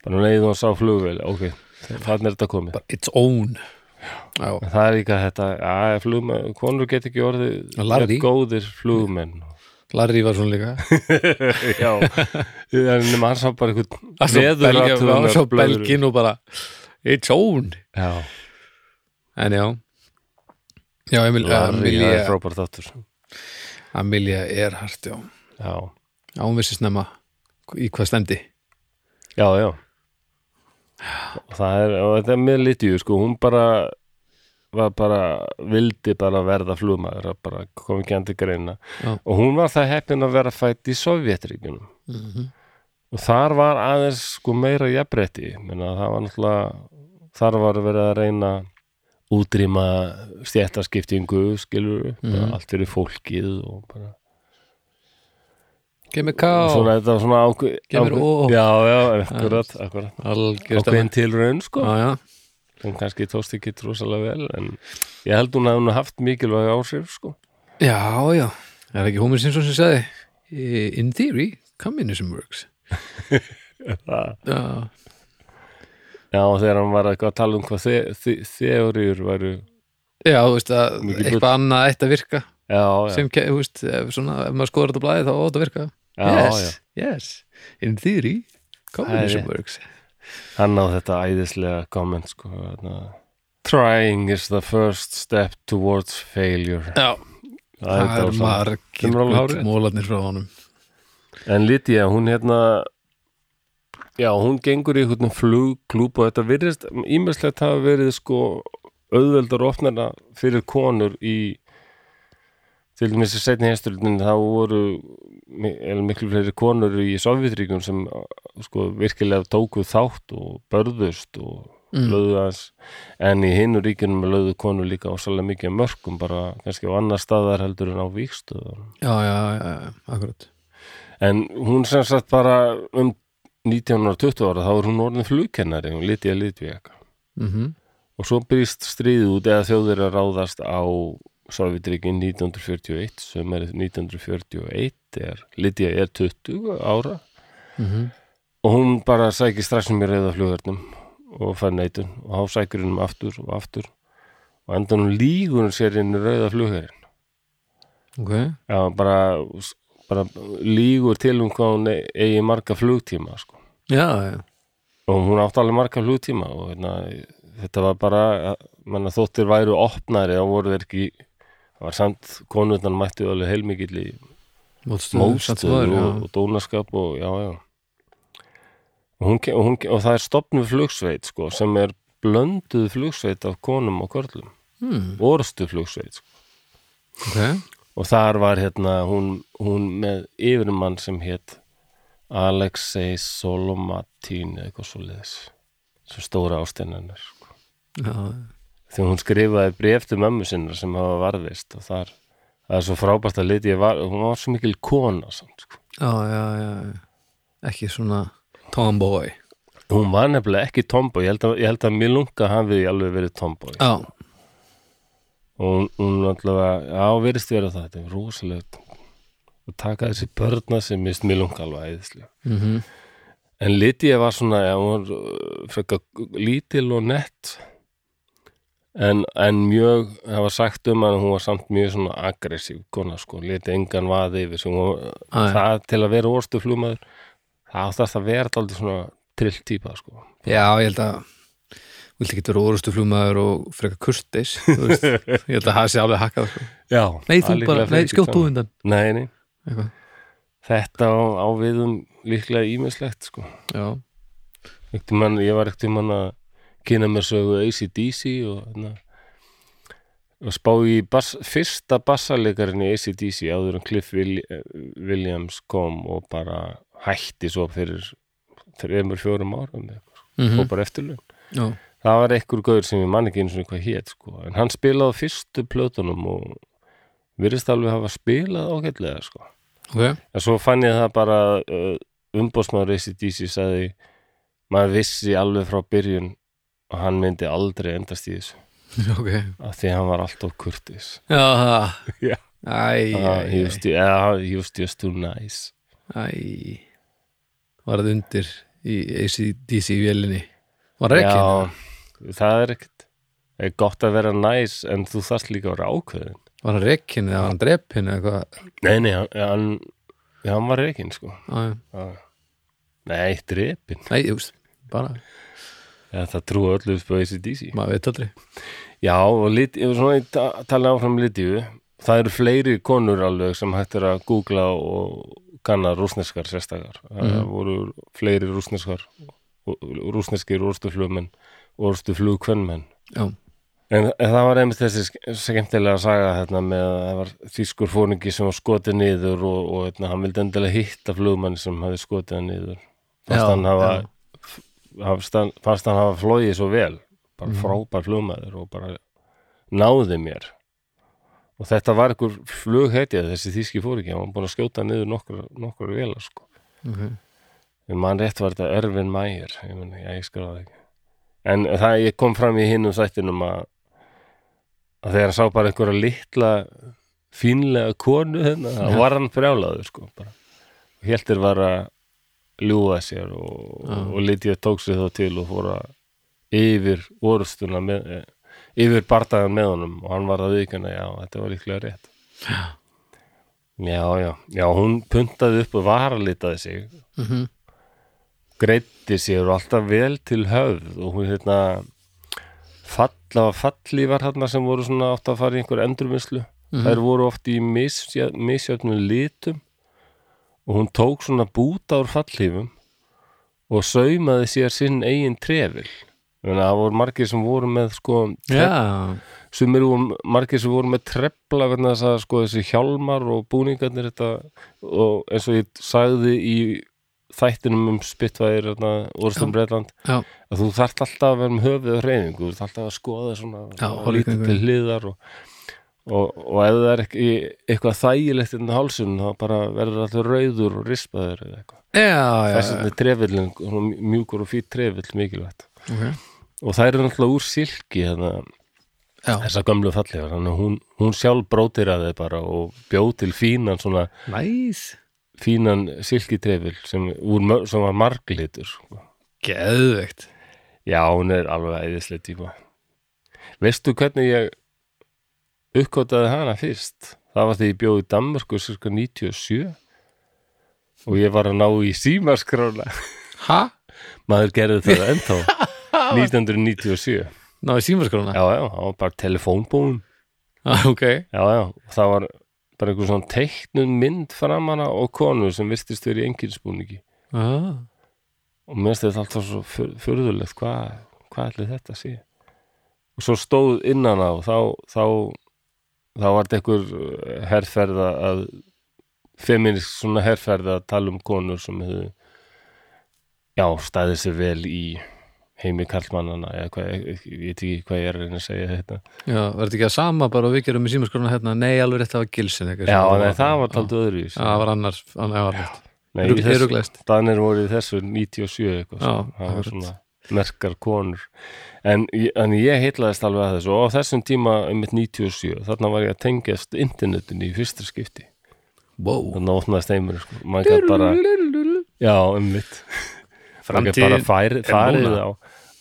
S1: bara leiðum og sá flugvel, ok, þannig er þetta komið.
S2: bara its own
S1: En Það er líka þetta, að flugmenn, konur get ekki orðið góðir flugmenn.
S2: Larry var svona líka.
S1: Já, en nema hann sá bara
S2: Það svo
S1: veðurathugunar
S2: belgin og bara its own
S1: Já,
S2: en já. Já, Emil,
S1: það er
S2: Amelia
S1: frábært þáttur.
S2: Amelia Earhart, já.
S1: Já,
S2: Já, hún vissi snemma í hvað stemdi
S1: já, já. Og það er, og þetta er með litju, sko, hún bara var bara, vildi bara verða flugmaður, bara kom ekki andi greina.
S2: Já.
S1: Og hún var það heppin að vera fætt í Sovjetríkjunum.
S2: mm -hmm.
S1: Og þar var aðeins sko meira jafnrétti, menna það var náttúrulega, þar var verið að reyna útrýma stjættaskiptingu, skilur
S2: Mhm.
S1: allt fyrir fólkið og bara svona ákveð
S2: Kemur ó.
S1: Já, já, akkurat, akkurat
S2: Algjör
S1: ákveðin tilraun sko
S2: Já, já,
S1: sem kannski tókst ekki rosalega vel en ég held hún að hún haft mikilvæg áhrif sko.
S2: Já, já. Það er ekki Homer Simpson sem sagði In theory, communism works. Já,
S1: Já, þegar hann var að tala um hvað þe þe þeoríur væru
S2: já þú veist að eitthvað annað ætti að virka.
S1: Já, já,
S2: sem, þú veist, ef, svona, ef maður skoður þetta blæði þá þetta að virka.
S1: Já,
S2: yes, yes, in theory communism works
S1: hann á þetta æðislega komment sko Trying is the first step towards failure.
S2: Já,
S1: Það
S2: það er margir mólarnir frá honum.
S1: En Lydia, hún hérna Já, hún gengur í einhvern flugklúb og þetta virðist ímestlegt hafa verið sko auðveldar opnarna fyrir konur í til dæmis í setni hesturinn þá voru miklu fleiri konur í Sovjetríkjum sem sko virkilega tóku þátt og börðust og
S2: Mm.
S1: lögðu aðeins en í hinu ríkjunum lögðu konur líka ásalega mikið af mörkum bara kannski á annar staðar heldur en á víkstöðum
S2: Já, já, já, akkurat.
S1: En hún sem sagt bara um 1920 ára þá er hún orðin flugkennari, hún liti að litvík
S2: mm
S1: og svo byrjist stríðið út eða þjóðir að ráðast á Sovjetríkin 1941 sem er 1941 er, Lydia er 20 ára.
S2: Mm
S1: og hún bara sækir strax um í reyða flugverðnum og fær neitun. Og þá sækir hún aftur og aftur. Og endan hún lígur hún sér inn í reyða flugverðin
S2: ok,
S1: já, bara, bara lígur til um hvað hún eigi marga flugtíma sko.
S2: já, já.
S1: Og hún átti alveg marga flugtíma og hérna, þetta var bara manna, þóttir væru opnari þá voru þeir ekki það var samt konurnan mættu alveg heilmikill í mótstöður
S2: já.
S1: og, og dónaskap og já, já og, hún, og, hún, og það er stopnuð flugsveit sko, sem er blönduð flugsveit af konum og körlum
S2: hmm,
S1: orðstu flugsveit sko.
S2: ok,
S1: og þar var hérna hún, hún með yfirmann sem hétt Alexei Solomatin eða eitthvað svo liðis sem stóra ásteinanir sko.
S2: já,
S1: þegar hún skrifaði bref til mömmu sinna sem hafa varðist og þar það er svo frábært að liti var, hún var svo mikil kona samt, sko.
S2: já, já, já ekki svona tomboy.
S1: Hún var nefnilega ekki tomboy ég held að, ég held að Milunga hafi alveg verið tomboy.
S2: Já,
S1: og hún, allavega, já, verist vera það þetta er rosalegt og taka þessi börna sem mist Milunga alveg æðislega
S2: mhm.
S1: En Lydia var svona, já, hún var lítil og nett en, en mjög það var sagt um að hún var samt mjög svona aggressív kona, sko, liti engan vaði yfir sem hún,
S2: Æ.
S1: það til að vera orstu flugmaður, það áttast að vera aldrei svona trill típa, sko.
S2: Já, ég held að vilti ekki vera orustu flugmaður og þú veist, ég held að það sé alveg hakkað sko.
S1: já,
S2: Nei,
S1: það
S2: þú bara, nei, skjóttu undan
S1: nei, nei,
S2: Eitthvað.
S1: þetta á, á viðum líklega ímislegt, sko.
S2: Já,
S1: Ekkert mann, ég var ekkert mann að kynna mér sögu ACDC og, hérna, og spá í bass, fyrsta bassalekarinn í ACDC áður en Cliff Will, Williams kom og bara hætti svo fyrir þreymur fjórum árum eitthvað,
S2: mm
S1: og bara eftirlaun.
S2: Já,
S1: það var ekkur gauður sem ég man ekki eins og hvað hét sko. en hann spilaði fyrstu plötunum og virðist alveg hafa spilað ágætlega sko.
S2: ok.
S1: En svo fann ég það bara uh, umbóðsmaður ACDC sagði maður vissi alveg frá byrjun og hann myndi aldrei endast í þessu.
S2: Ok,
S1: af því hann var alltaf kurtis
S2: já,
S1: Já.
S2: Æ,
S1: uh, he, was ju- yeah, he was just too nice.
S2: Æ. Var það undir í ACDC vélinni. Var það ekki?
S1: Já, það er ekkert. Það er gott að vera næs en þú þarft líka að vera ákveðin.
S2: Var hann rekkin eða var hann drepin eða eitthvað?
S1: nei, nei, hann, hann, hann var reikinn sko.
S2: Já. Já.
S1: nei, drepin
S2: Nei, veist, bara,
S1: ja, það trúa öllu upp á ACDC
S2: maður veit aldrei
S1: Já, og lit, ef svona ég ta- tala áfram Lydiu, það eru fleiri konur alveg sem hægt er að googla og kanna rúsneskar sérstakar. Það
S2: Mhm.
S1: voru fleiri rúsneskar, rúsneskir orðstuflugmenn, orðstuflugkvennmenn.
S2: Já,
S1: En, en það var einmitt þessi ske- skemmtilega saga hérna með að það var þýskur fóringi sem var skotið niður og, og hérna, hann vildi endilega hitta flugmann sem hafði skotið hann niður. Fannst
S2: Já,
S1: hann hafa,
S2: já.
S1: Fannst hann, hafa flóið svo vel, bara
S2: Mhm.
S1: frábær flugmaður og bara náði mér. Og þetta var einhver flughetja þessi þýski fóringi, hann var búin að skjóta niður nokkur, nokkur velar sko.
S2: ok
S1: En mann rétt var þetta Ervin Mayer, ég ég skráði ekki. En það, ég kom fram í hinnum þættinum að, að þegar hann sá bara einhverja litla fínlega konu þá
S2: Já.
S1: var hann brjálaður, sko, bara. Og heldur var að ljúga sér og,
S2: Já.
S1: og Lydia tók sér þá til og fór að yfir orustuna með, eh, yfir bardagan með honum og hann var að viðkjöna, já, þetta var líklega rétt.
S2: Já,
S1: Já, já, já, hún puntaði upp og varalitaði sig
S2: mhm
S1: greiddi sér og alltaf vel til höfð og hún hérna falla falli var hérna sem voru svona átt að fara í einhver endurvinnslu
S2: Mhm.
S1: þær voru oft í misjö- misjöfnum litum og hún tók svona búta úr fallífum og saumaði sér sinn eigin trefil. Þannig að það voru margir sem voru með sko
S2: Já,
S1: sumir voru margir sem voru með trefla vegna þess að sko þessi hjálmar og búningarnir þetta og eins og ég sagði í þættinum um Spitfire orðstum Breitland að þú þarft alltaf að vera með höfuð og hreyfingu þú þarft alltaf að skoða svona
S2: Já,
S1: og lítið til hliðar og, og, og ef það er ekki eitthvað þægilegt inn á hálsun þá bara verður alltaf rauður og rispaður eða eitthvað. Þess að trefillin, mjúkur og fýtt trefill mikilvægt.
S2: Ok.
S1: Og það eru náttúrulega úr silki þannig að
S2: já,
S1: þessa gömlu fallegar að hún, hún sjálf brótiraði bara og bjóð til fínan svona
S2: næs
S1: fínan silkitrefil sem, úr, sem var marglitur sko.
S2: geðveikt.
S1: Já, hún er alveg æðislega tíma veistu hvernig ég uppkvotaði hana fyrst. Það var því ég bjóð í Danmörku cirka 97 og ég var að ná í símaskrána.
S2: Ha?
S1: maður gerði það ennþá. 1997
S2: náðu símaskrána?
S1: já, já, það var bara telefónbúin
S2: ah, ok,
S1: já, já, það var bara einhver svona teiknun mynd framanna og konu sem vistist verið í engilsbúningi.
S2: Ah.
S1: og mér finnst þetta alltaf svo furðulegt hvað hva ætli þetta sé. Og svo stóð innan á þá, þá, þá var þetta einhver herrferða að feminist svona herrferða að tala um konur sem hefðu já, staðið sér vel í heimi kallmannana eða hvað, ég, veit ekki hvað ég er að reyna að segja þetta.
S2: Já, verður þetta ekki að sama bara og við gerum með símaskrána hérna, nei, alveg rétt það var gilsin
S1: já, nei, það var taldi öðruvís
S2: já, það var annars, annars rétt.
S1: Nei, í þessu-
S2: Eruglæst.
S1: Danir voru í þessu 97 eitthvað
S2: Já,
S1: það var svona merkar konur. En, en ég heitlaðist alveg að þessu og á þessum tíma um mitt 97 þarna var ég að tengjast internetinu í fyrsta skipti.
S2: Wow.
S1: Þannig opnaðist heimur sko. maður gæti bara, já um mitt maður gæti bara færi, farið á,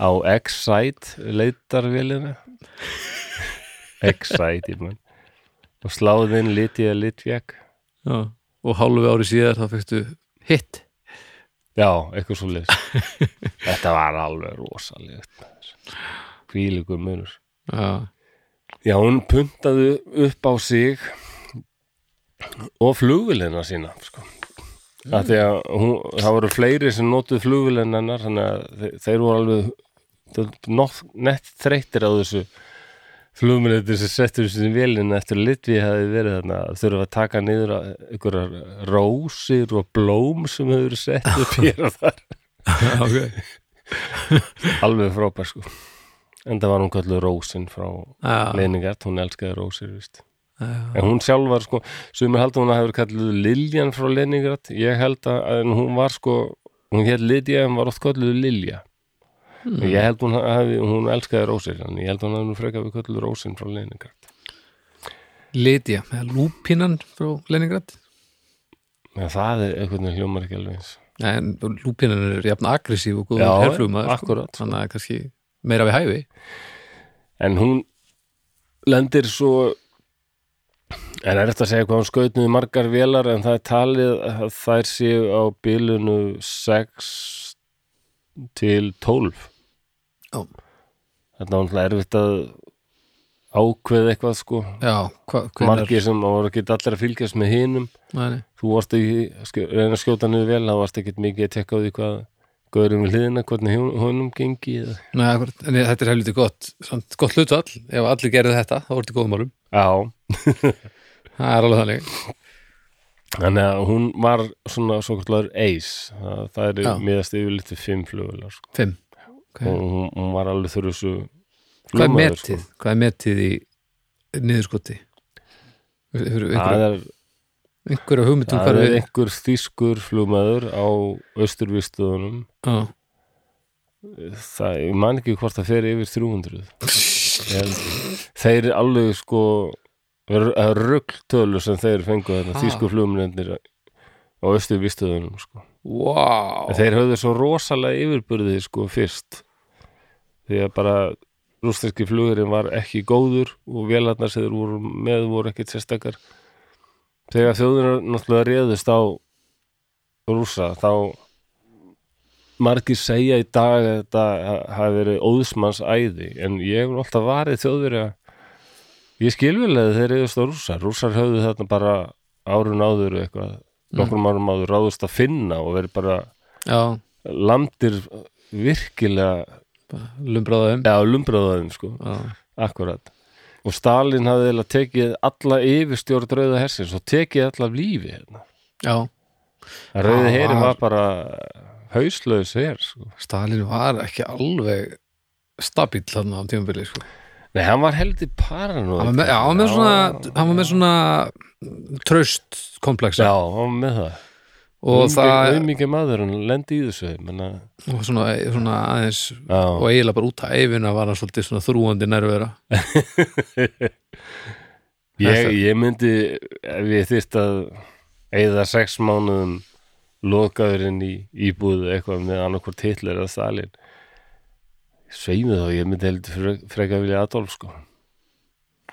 S1: á X-Site leitarvélina X-Site mann og sláði inn liti eða litvjek
S2: já. og hálfu ári síðar þá fyrstu hit
S1: Já, eitthvað svo leys Þetta var alveg rosalegt Hvílíkur munur
S2: já,
S1: Já, hún puntaði upp á sig og flugvélina sína sko. mm. því að hún, það voru fleiri sem notuðu flugvélina hennar þannig að þeir, voru alveg nett þreyttir á þessu flugvélina sem settur þessu vélina eftir að litvið hafi verið þarna þurfa að taka niður einhverjar rósir og blóm sem hefur sett upp hér og þar. Alveg frábær sko. En það var hún kallu Rósin frá
S2: já,
S1: Leningart, hún elskaði Rósir en hún sjálf var sko sumir haldur hún að hefur kalluð Liljan frá Leningrat ég held að hún var sko hún hétt Lidja en var oft kalluð Lilja Og ég held hún hafi hún elskaði Rósir en ég held hún hafi nú frekar við kalluð Rósin frá Leningrat
S2: Lydia, eða Lúpinan frá Leningrad?
S1: En það er veginn hljómar ekki alveg eins.
S2: En Lúpinan er jafn aggressív og góður
S1: Já,
S2: herflugmaður sko. þannig að kannski meira við hæfi.
S1: En hún lendir svo en er eftir að segja hvað hún skaut niður margar vélar en það er talið að þær séu á bilunu 6 til 12
S2: Já.
S1: þetta var náttúrulega erfitt að ákveða eitthvað sko.
S2: Já, hva,
S1: margir sem voru ekki allir að fylgjast með
S2: nei.
S1: þú varst ekki reyna að skjóta niður vel það varst ekki mikið að tekka á því hvað gaurum við hliðina, hvernig honum gengi.
S2: Nei, en þetta er helviti gott samt gott hlutfall, ef allir gerðu þetta þá voru þetta góðum málum,
S1: já,
S2: það er alveg þannig.
S1: Þannig að hún var svona svo kallar ace, það, það er miðast yfirleitt við fimm flugular sko.
S2: Fimm, okay.
S1: og hún, hún var alveg þurru svo
S2: hvað er
S1: flugmaður,
S2: metið? Hvað er metið í niðurskoti?
S1: Það er,
S2: einhverja hugmyndum
S1: það er einhver þýskur flugmaður á austurvistuðunum
S2: Já,
S1: það, ég man ekki hvort það fer yfir 300 Ég held- þeir eru alveg sko ruggtölu sem þeir fengu þarna,
S2: Ha.
S1: þýsku flugmennir á austurvistuðunum sko.
S2: wow
S1: þeir höfðu svo rosalega yfirburði sko fyrst. Því að bara rústinski flugurinn var ekki góður og vélarnar sem þeir voru með voru ekkit sérstakar. Þegar þjóðunar náttúrulega réðust á rúsa þá margir segja í dag að þetta hafi verið óðsmanns æði en ég hef alltaf varið þjóðverja ég skil vel að þeir réðust á rúsa rússar höfðu þarna bara árun áður eitthvað, nokkrum árum áður ráðust að finna og verið bara
S2: Já,
S1: landir virkilega
S2: lumbráðum
S1: ja, lumbraðaðum sko,
S2: Já,
S1: akkurat og Stalin hafði eiginlega tekið alla yfirstjórn rauða hersins og tekið alla lífi hérna.
S2: já.
S1: Rauði
S2: Já,
S1: heri
S2: var-
S1: bara hauslaus her sko.
S2: Stalin var ekki alveg stabíl þarna á tímabili sko.
S1: Nei, hann var heldur paranoid.
S2: Hann var með, já, hann var með svona, hann var með svona traust komplexa
S1: já, hann var með það.
S2: Og það
S1: auðmikið maður hann lendi í þessu menna,
S2: og svona, svona aðeins
S1: já,
S2: og eiginlega bara út að eyfina var hann svolítið svona þrúandi nærvera
S1: ég, ég myndi ef ég þyrst að eigða sex mánuðum lokaðurinn í íbúð eitthvað með annarkvort Hitler eða Stalin sveimið þá, ég myndi heldur frek- frekar vilja Adolf sko.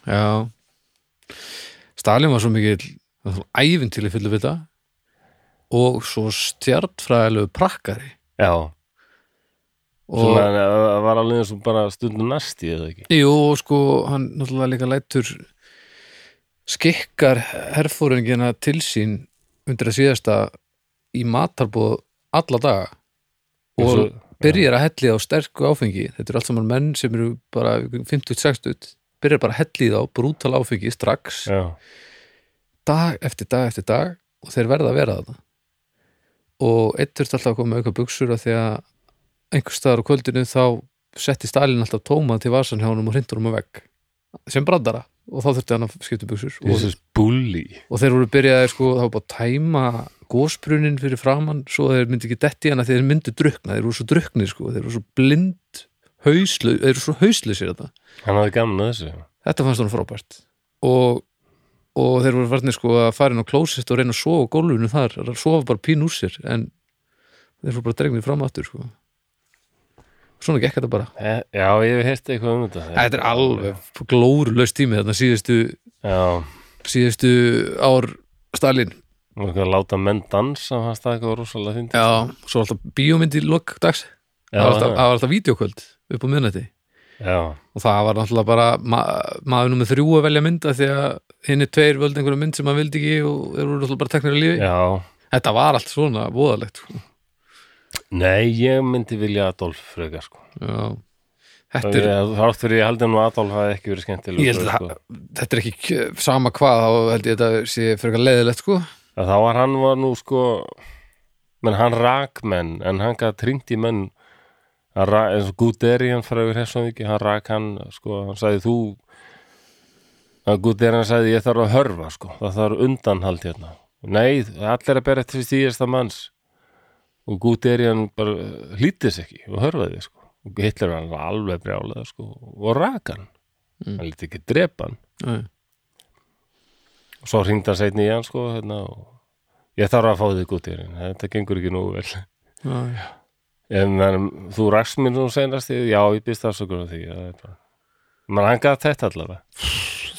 S2: Já. Stalin var svo mikið æfintileg fyllu við það og svo stjartfræðilegu prakkari.
S1: Já,
S2: og
S1: það var alveg eins og bara stundum næsti eða ekki?
S2: Jú, sko, hann náttúrulega líka lætur skikkar herfóringina til sín undir að síðasta í matarbóð alla daga. Og
S1: og-
S2: byrjar að helli á sterku áfengi þetta eru allt saman menn sem eru bara 50-60 byrjar bara að helli þá brútal áfengi strax
S1: já,
S2: dag eftir dag eftir dag og þeir verða að vera þetta og eitt þurft alltaf að koma auka buksur af því að einhver staðar á kvöldinu þá setti Stalin alltaf tóma til vasan hjá honum og hrindur um að vegg sem brandara og þá þurfti hann að skipta um buksur og, og þeir voru byrjaði sko þá bara tæma gósbrunin fyrir framann svo þeir myndi ekki detti hana þeir myndu drukna þeir voru svo druknir sko, þeir voru svo blind hauslu, þeir voru svo hauslu sér þetta
S1: hann hafði gaman að þessu.
S2: Þetta fannst hann frábært. Og, og þeir voru farnir sko að fara inn á klósist og reyna að sofa gólfinu þar að sofa bara pín úr sér en þeir voru bara dregnir fram aftur sko. Svona gekk þetta bara.
S1: Eh, já, ég hef hérst eitthvað um þetta.
S2: Þetta er alveg glóruleust tími þarna síðustu,
S1: já,
S2: síðustu ár Stalin
S1: að láta menn dansa fannst það eitthvað rosalega fyndið.
S2: Já, svo alltaf bíómynd í lok dags. Það var alltaf, alltaf vídeokvöld upp á miðnætti.
S1: Já,
S2: og það var náttúrulega bara ma maður nummer þrjú að velja mynda því að hinn er tveir völd einhverja mynd sem maður vildi ekki og þeir voru náttúrulega bara teknir í lífi.
S1: Já.
S2: Þetta var allt svona voðalegt sko.
S1: nei, ég myndi vilja Adolf frekar sko.
S2: Já. þetta er
S1: þátt fyrir ég held að nú Adolf hafi ekki verið skemmtileg
S2: að þetta er ekki sama hvað þá held ég þetta sé frekar leiðilegt sko
S1: þá var hann var nú sko menn hann rak menn en hann gæði tringt í menn. Hann rak, eins og Guderian frá yfir Hessanvíki, hann rak hann sko, hann sagði þú að Guderian sagði ég þarf að hörfa sko, það þarf undanhald hérna. Nei, allir að bera eftir síðasta manns. Og Guderian bara hlítið sér ekki og hörfaði sko. Og Hitler var hann alveg brjálega sko og rak hann,
S2: Mm.
S1: hann lítið ekki drepa hann.
S2: Nei.
S1: Og svo hringdi hann seinni í hann sko hérna, og ég þarf að fá þig Guderian þetta gengur ekki nú vel.
S2: Já.
S1: En menn, þú rakst mér nú senast já, ég býst afsökunar því er hann gaf þetta allavega.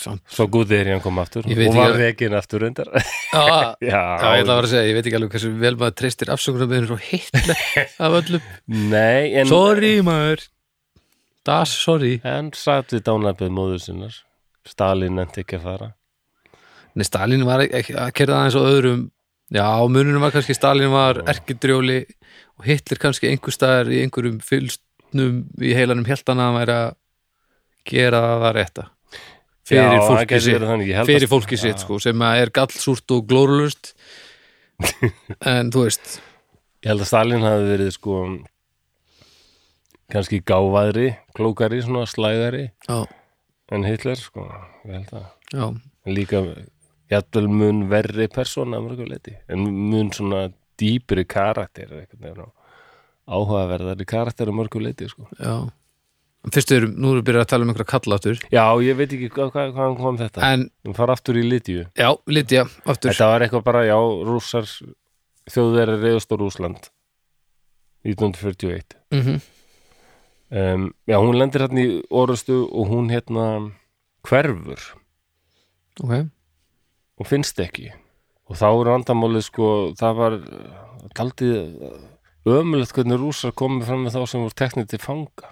S2: Samt.
S1: svo gúti er hann kom aftur.
S2: Ég veit
S1: og var
S2: að-
S1: rekin aftur undar
S2: Já,
S1: já,
S2: já, ég ætla að vera að segja, ég veit ekki alveg hversu vel maður treystir afsökunarbeðinu svo Hitler af öllum.
S1: Nei, en
S2: Sorry maður. Das, sorry.
S1: En satt við dánaböð móður sinnar. Stalin nefndi ekki að fara
S2: Nei, Stalin var ekki að kerða aðeins á öðrum. Já, mununum var kannski Stalin var erkidrjóli og Hitler kannski einhver staðar í einhverjum fylstnum í heilanum hjæltana að væri að gera það rétta. Fyrir
S1: Já,
S2: fólki sitt. fyrir
S1: að-
S2: fólki sitt sko, sem að er gallsúrt og glórulust en þú veist.
S1: Ég held að Stalin hafi verið sko kannski gáfaðri klókari, svona slæðari
S2: já,
S1: en Hitler sko, ég held að.
S2: Já,
S1: líka jafnvel mun verri persóna en mun svona dýpri karakter áhugaverðari karakter að mörgu leiti sko.
S2: já. En Fyrst erum, nú erum við byrjað að tala um einhverja kallaftur
S1: já, ég veit ekki hvað, hvað, hvaðan kom þetta.
S2: En,
S1: við fara aftur í Lítíu
S2: já, Lydia, aftur.
S1: Þetta var eitthvað bara, já, rússar þjóðveri reyðust á Rússland 1941
S2: mm
S1: um, já, hún lendir hérna í orustu og hún hérna hverfur.
S2: Ok,
S1: og finnst ekki og þá er vandamálið sko það var taldið ömulegt hvernig rússar komið fram með þá sem voru teknir til fanga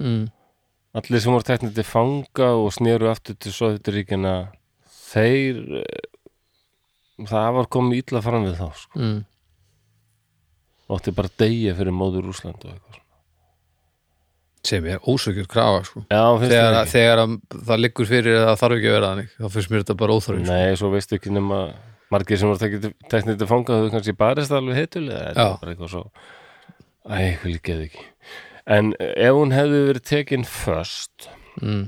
S2: mm.
S1: allir sem voru teknir til fanga og sneru aftur til Sovjetiríkina þeir eh, það var komið illa fram við þá sko.
S2: Mm.
S1: ótti bara deyja fyrir móður Rússland og eitthvað svona.
S2: Sem er ósökjur krafa sko.
S1: já,
S2: þegar, að, þegar að það liggur fyrir að það þarf ekki að vera þannig þá finnst mér þetta bara óþarf sko.
S1: nei, svo veistu ekki nema margir sem voru teknir til fanga þau kannski barist alveg heitulega er bara eitthvað svo æ, hvað líka ekki. En ef hún hefði verið tekin först
S2: mm.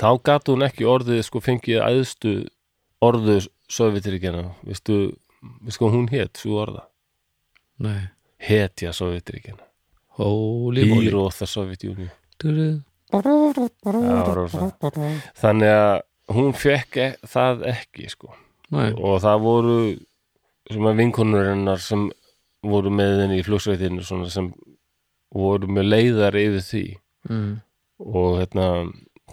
S1: þá gat hún ekki orðið sko fengið æðstu orðu Sovjetiríkjana, veistu sko hún hét, svo orða?
S2: Nei,
S1: hetja Sovjetríkin
S2: holy moly.
S1: Já, rosa. þannig að hún fekk e það ekki sko
S2: nei,
S1: og það voru sem að vinkonurinnar sem voru með henni í flugsveitinu sem voru með leiðar yfir því
S2: mm.
S1: og hérna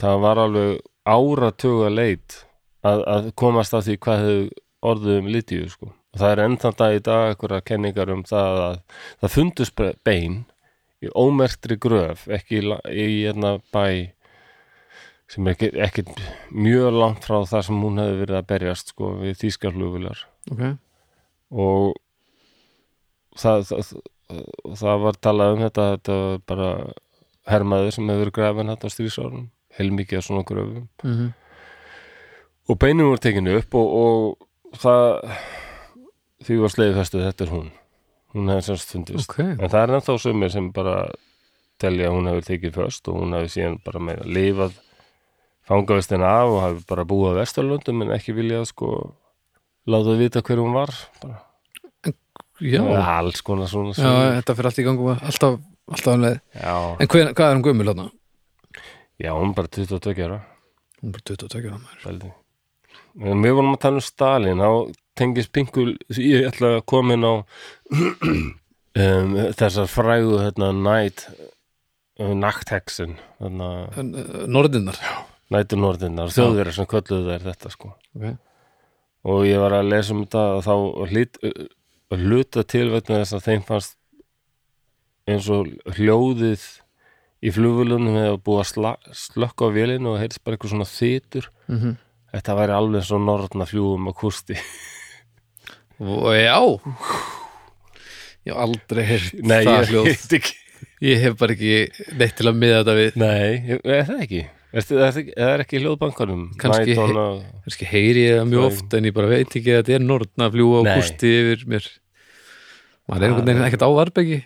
S1: það var alveg áratuga leit að, að komast að því hvað hefur orðið um litíu sko. og það er ennþann dag í dag einhverja kenningar um það að það fundust be- bein í ómertri gröf ekki í, í hérna bæ sem er ekki, ekki mjög langt frá það sem hún hefði verið að berjast sko, við þýskarflugvilar
S2: ok.
S1: Og það, það, það var talað um þetta þetta var bara hermaður sem hefur verið grafin þetta á strísárunum heilmikið af svona gröfum.
S2: Mm
S1: og beinum voru tekinu upp og, og það því var sleiði festu þetta er hún hún hefði semst fundist.
S2: Ok,
S1: en það er ennþá sumir sem bara telja að hún hefur tekið föst og hún hefur síðan bara að lifað fangavistina af og hefur bara búið á Vesturlöndum en ekki viljað sko láta vita hver hún var bara.
S2: Já,
S1: alls konar svona
S2: já, þetta fyrir allt í gangu alltaf, alltaf um leið. En hvað, hvað er hún gömul þarna?
S1: já, hún er bara 22 ára.
S2: Hún er bara 22 ára
S1: við vorum að tala um Stalin þá tengist Pinkul ég ætla að koma inn á um, þessar frægu hérna, night uh, nakthexin hérna,
S2: uh, Norðinnar?
S1: Nætunordinnar, þjóðverðar sem kölluðu þær þetta sko.
S2: Okay.
S1: og ég var að lesa um þetta og þá hlut, hluta til vegna þess að þeim fannst eins og hljóðið í flugvölunum hefur búið að slökka á vélinu og heyrðist bara eitthvað svona þytur.
S2: Mm
S1: þetta væri alveg svo norðna fljúum á kústi.
S2: og já. Ég hef aldrei heyrt
S1: Nei,
S2: það
S1: ég
S2: hljóð.
S1: ekki.
S2: Ég hef bara ekki neitt til að miða þetta við.
S1: Nei, er það ekki? Er það, er, það er ekki hljóðbankanum? A-
S2: kannski heyri ég það mjög oft en ég bara veit ekki að þetta er norðna að fljúa á
S1: Nei.
S2: kústi yfir mér. Maður er einhvern veginn ekkert á arbegi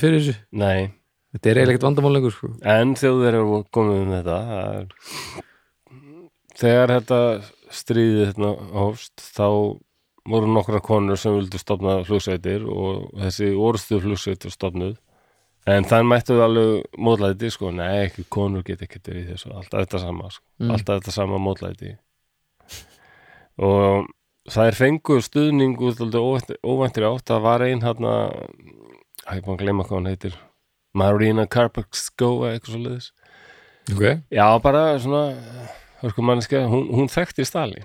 S2: fyrir þessu.
S1: Nei,
S2: þetta er eiginlega ekkert vandamál lengur sko.
S1: en þjóður eru komið um þetta. Það er, þegar þetta stríðið þetta hófst þá voru nokkra konur sem vildu stofna flugsveitir og þessi orðstu flugsveitir stofnuð. En þann mættu alveg mótlæti sko, nei, ekki konur get ekki verið í þessu, alltaf þetta sama sko.
S2: Mm.
S1: alltaf þetta sama mótlæti. Og það er fengu stuðning út óvænt, óvæntir átt. Það var ein hérna ég er búin að gleyma hvað hann heitir. Marina Karpakskova eitthvað svo leiðis
S2: ok,
S1: já bara svona hörku manneska, hún, hún þekkti Stali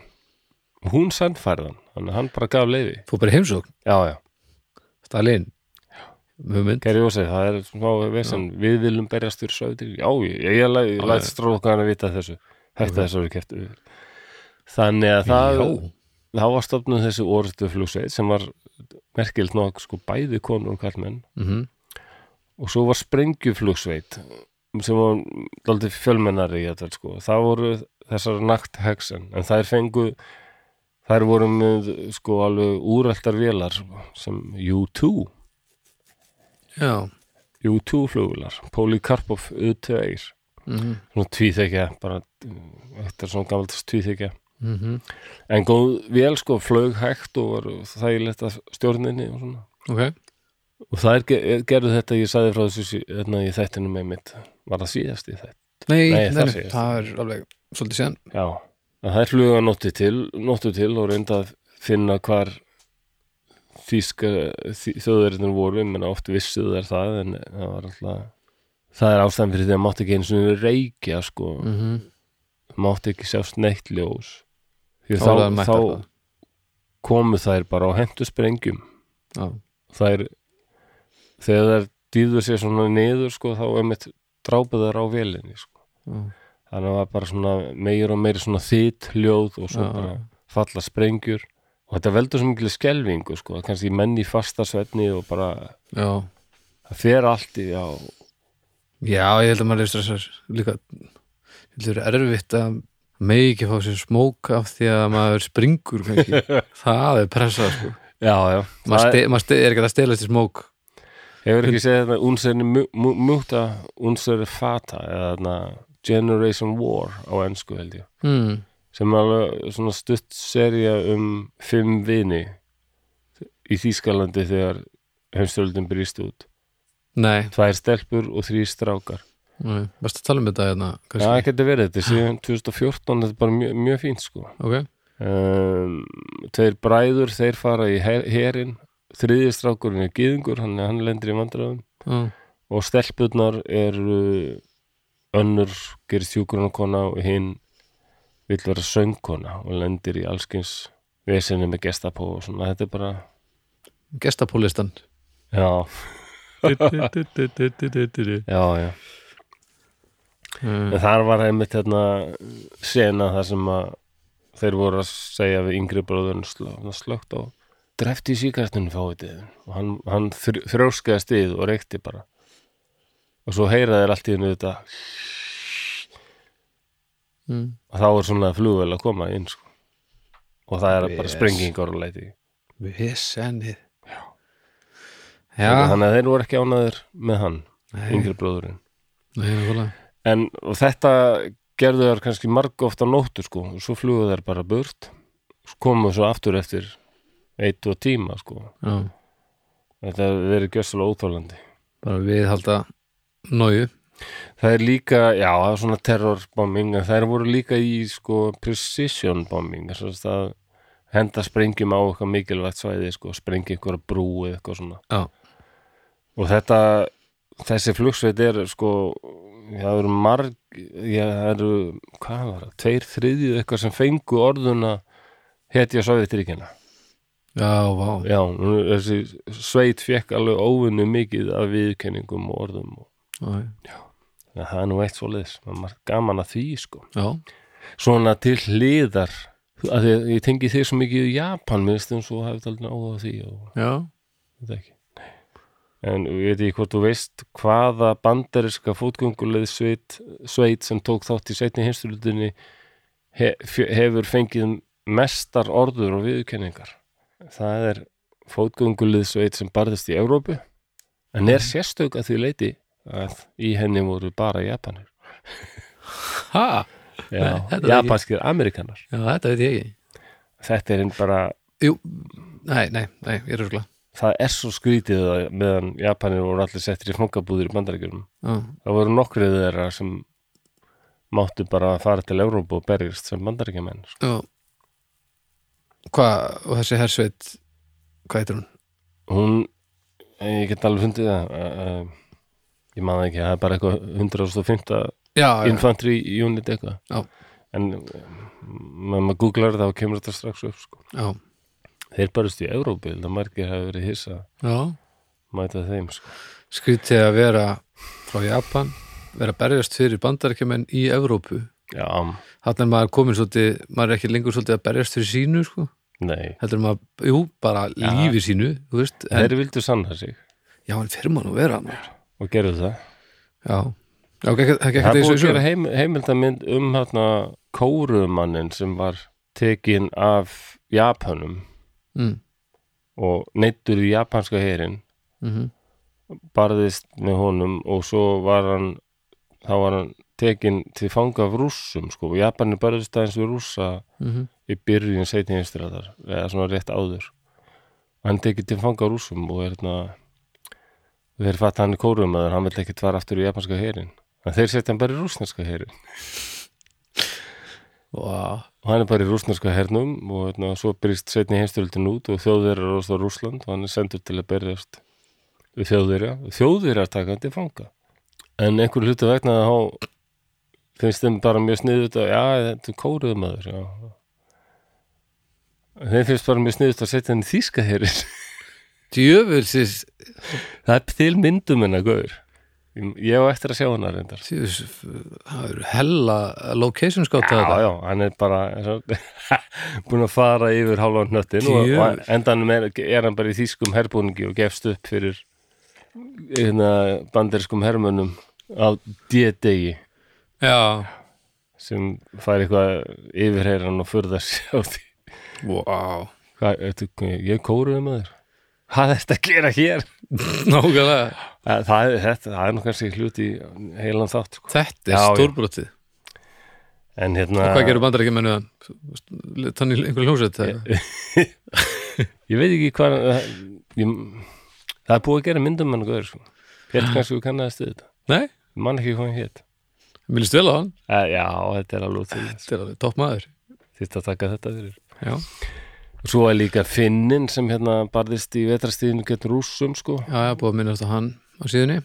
S1: hún sendfærðan þannig að hann bara gaf leiði
S2: fór bara heimsókn?
S1: Já já,
S2: Stalin?
S1: Geri Jósef, það er smá vesen. Við viljum berjast fyrir sögðir já, ég, ég, ég, ég,
S2: Já,
S1: læt
S2: já.
S1: strókan að vita þessu. Þetta þessu við. Keftu þannig að það þá var stofnuð þessi orðstu flugsveit sem var merkilt nokk sko bæði konur og kallmenn
S2: mm
S1: og svo var sprengjuflugsveit sem var daldið fjölmennari í þetta sko. það voru þessar nakthexen en þær fengu þær voru með sko alveg úreltar vélar sem U2
S2: já.
S1: U2 flugvilar, Polikarpov U2
S2: mm
S1: svona tvíþekja bara, þetta er svona gamalt tvíþekja.
S2: -hmm.
S1: en góð vél sko, flög hægt og var þægilegt að stjórninni og svona.
S2: Ok,
S1: og það er, ge- gerðu þetta, ég sagði frá þessu hérna í þættinu með mitt var það síðast í þætt?
S2: Nei,
S1: Nei,
S2: nei,
S1: það
S2: nei, það er alveg svolítið séðan
S1: Já, það er fluga nóttu til, nóttu til og reynda að finna hvar þýska þjóðverðin voru, menn oft vissu þær það en það var alltaf það er ástæðan fyrir því að mátti ekki eins og reykja sko,
S2: mm -hmm.
S1: mátti ekki sjást neitt ljós. Því
S2: þá, þá,
S1: þá, komu þær bara á hentu sprengjum
S2: já,
S1: þær þegar þær dýðu sér svona niður sko, þá er mitt drápuð þær á vélinni sko.
S2: já,
S1: þannig að það var bara svona meir og meir svona þitt hljóð og svo
S2: Já.
S1: bara falla sprengjur og þetta veldur svo mikil skelfingu sko, að kannski menn í fasta svefni og bara,
S2: já
S1: það fer allt í já,
S2: Já, ég held að maður er stressar líka, ég held að það er erfitt að megi ekki fá sér smók af því að maður springur kannski. það er pressa sko.
S1: já, já
S2: maður, maður ste, er ekki að stela sér smók
S1: hefur ekki segið þetta unserni múta unserni fata eða þarna Generation War á ensku held ég.
S2: Hmm.
S1: sem er alveg svona stutt serja um fimm vini í Þýskalandi þegar heimstöldin brýst út.
S2: Nei,
S1: tvær stelpur og þrý strákar.
S2: Varstu að tala um þetta hérna
S1: Já, það
S2: kannski?
S1: getur verið, þetta síðan 2014 þetta er bara mjög, mjög fínt sko.
S2: Ok,
S1: um, Tveir bræður, þeir fara í her- herinn. Þriði strákurinn er gyðingur hann, hann lendir í vandræðum.
S2: Já,
S1: og stelpurnar eru önnur gerist hjúgrunarkona og hinn vill vera söngkona og lendir í allskins vesinni með gestapó og svona, þetta er bara
S2: gestapólistan.
S1: Já,
S2: Já,
S1: já, já en þar var einmitt hérna sena þar sem að þeir voru að segja við yngri bróðurinn slö, slögt á drefti í síkartinu fáið og hann, hann þr- þrjóskaði stið og reykti bara og svo heyra þeir allt í hennu þetta.
S2: Mm.
S1: og þá er svona flugvel að koma inn sko. og það er bara
S2: Yes.
S1: sprengingar og leiti
S2: Visennið
S1: Já.
S2: Já,
S1: þannig að þeir voru ekki ánaðir með hann
S2: nei,
S1: yngri bróðurinn.
S2: Nei,
S1: en þetta gerðu þær kannski marg oft á nóttu sko. Og svo flugu þær bara burt. Komu svo aftur eftir eitt og tíma sko.
S2: Já,
S1: þetta verið gjössalega óþólandi
S2: bara við halda nóju
S1: það er líka, já, það er svona terrorbombing en þær voru líka í sko precision bombing þess að henda sprengjum á eitthvað mikilvægt svæði sko, sprengja eitthvað brú eða eitthvað svona.
S2: Já,
S1: og þetta þessi flugsveit er sko það eru marg já, það eru, hvað var það, tveir þriðju eitthvað sem fengu orðuna hetja Sovjetríkina
S2: já, vá.
S1: Já, þessi sveit fekk alveg óvinnu mikið af viðkenningum og orðum og, það er nú eitt svoleiðis, maður er gaman að því sko.
S2: Já,
S1: svona til hliðar að að ég tengi þig svo mikið í Japan mér finnst þeim svo hafið aldrei áhuga því og þetta ekki. En ég veit ekki hvort þú veist hvaða bandariska fótgönguleið sveit, sveit sem tók þátt í setni hinsturlutinni he, hefur fengið mestar orður og viðurkenningar. Það er fótgönguleið sveit sem barðist í Evrópu. En er sérstök að því leiti að í henni voru bara Japanir.
S2: Ekki-
S1: japanskir Amerikanar
S2: já, þetta veit ég ekki.
S1: Þetta er einn bara
S2: Jú, nei, nei, nei, ég er örgulega
S1: það er svo skrítið að meðan Japanir voru allir settir í fangabúðir í bandaríkjum
S2: Já,
S1: það voru nokkrið þeirra sem máttu bara fara til Európa og berjast sem bandaríkjumenn sko.
S2: Hvað, og þessi hersveit Hvað heitir hún?
S1: hún, ég get alveg fundið það ég það ekki, það er bara eitthvað 105.
S2: Já, já,
S1: infantry unit eitthvað
S2: Já.
S1: en með maður googlar það og kemur þetta strax upp sko. þeir barist í Európa, það margir hafi verið hissa að
S2: já.
S1: mæta þeim sko.
S2: Skrítið að vera frá Japan vera að berjast fyrir bandarækjumenn í Evrópu
S1: já,
S2: Þannig er maður komin svolítið, maður er ekki lengur svolítið að berjast fyrir sínu, sko
S1: nei
S2: heldur maður, jú, bara
S1: Já.
S2: lífi sínu þú veist, en,
S1: þeir vildu sanna sig
S2: já, en fyrir maður nú vera maður.
S1: Og gerðu það.
S2: Já, já, ekki, ekki,
S1: Það er búið að gera heim, heimildamind um hérna kórumannin sem var tekin af Japanum
S2: mm,
S1: og neittur í japanska herin
S2: mm
S1: barðist með honum og svo var hann þá var hann tekin til fanga af rússum sko. Og Japanir barðist aðeins við rússa
S2: -hmm.
S1: í byrjun seinni hinstræðar eða svona rétt áður. Hann tekið til fanga af rússum og er hérna þeir fatt hann í kórumaður hann vill ekki tvara aftur í japanska herin en þeir setja hann bara í rússneska herin
S2: wow.
S1: og hann er bara í rússneska hernum og hérna, svo byrjist setni heimstyröldin út og þjóðverjar er á Rússland og hann er sendur til að berjast við þjóðverja. Þjóðverjar taka hann til fanga. En einhver hluti vegna að þá finnst þeim bara mjög sniðut að já, þetta er kóruðu maður já. þeim finnst bara mjög sniðut að setja hann í þýska herin
S2: djöfulsis
S1: það er til myndum hennar gaur. Ég á eftir að sjá hana reyndar.
S2: Það eru hella location skátt
S1: Já,
S2: þetta
S1: já, hann er bara búin að fara yfir hálfan hnöttin og,
S2: Djöfull.
S1: og endanum er, er hann bara í þýskum herbúningi og gefst upp fyrir hérna, banderskum hermönnum á D-degi.
S2: Já,
S1: sem fær eitthvað yfirheyran og furðar sig á því.
S2: Wow.
S1: Hvað, ég kóruðu maður hvað er þetta að gera hér?
S2: nákvæmlega.
S1: Það, það, þetta, það er nú kannski hluti í heilan þátt sko.
S2: þetta er stórbrotið.
S1: En hérna
S2: og hvað gerur bandarækjumennu þannig einhver hljómsveit eða?
S1: ég veit ekki hvað ég, það er búið að gera myndum hann góður sko. hér kannski við kannaðist við þetta?
S2: Nei,
S1: ég man ekki hvað
S2: mér líst vel á hann.
S1: Eh, já, þetta er alveg til
S2: Þetta er alveg topp maður.
S1: Þýtt að taka þetta fyrir.
S2: Já,
S1: svo er líka Finnin sem hérna barðist í vetrastíðinu getur rússum sko.
S2: Já, já, búið að minnast á hann á síðunni.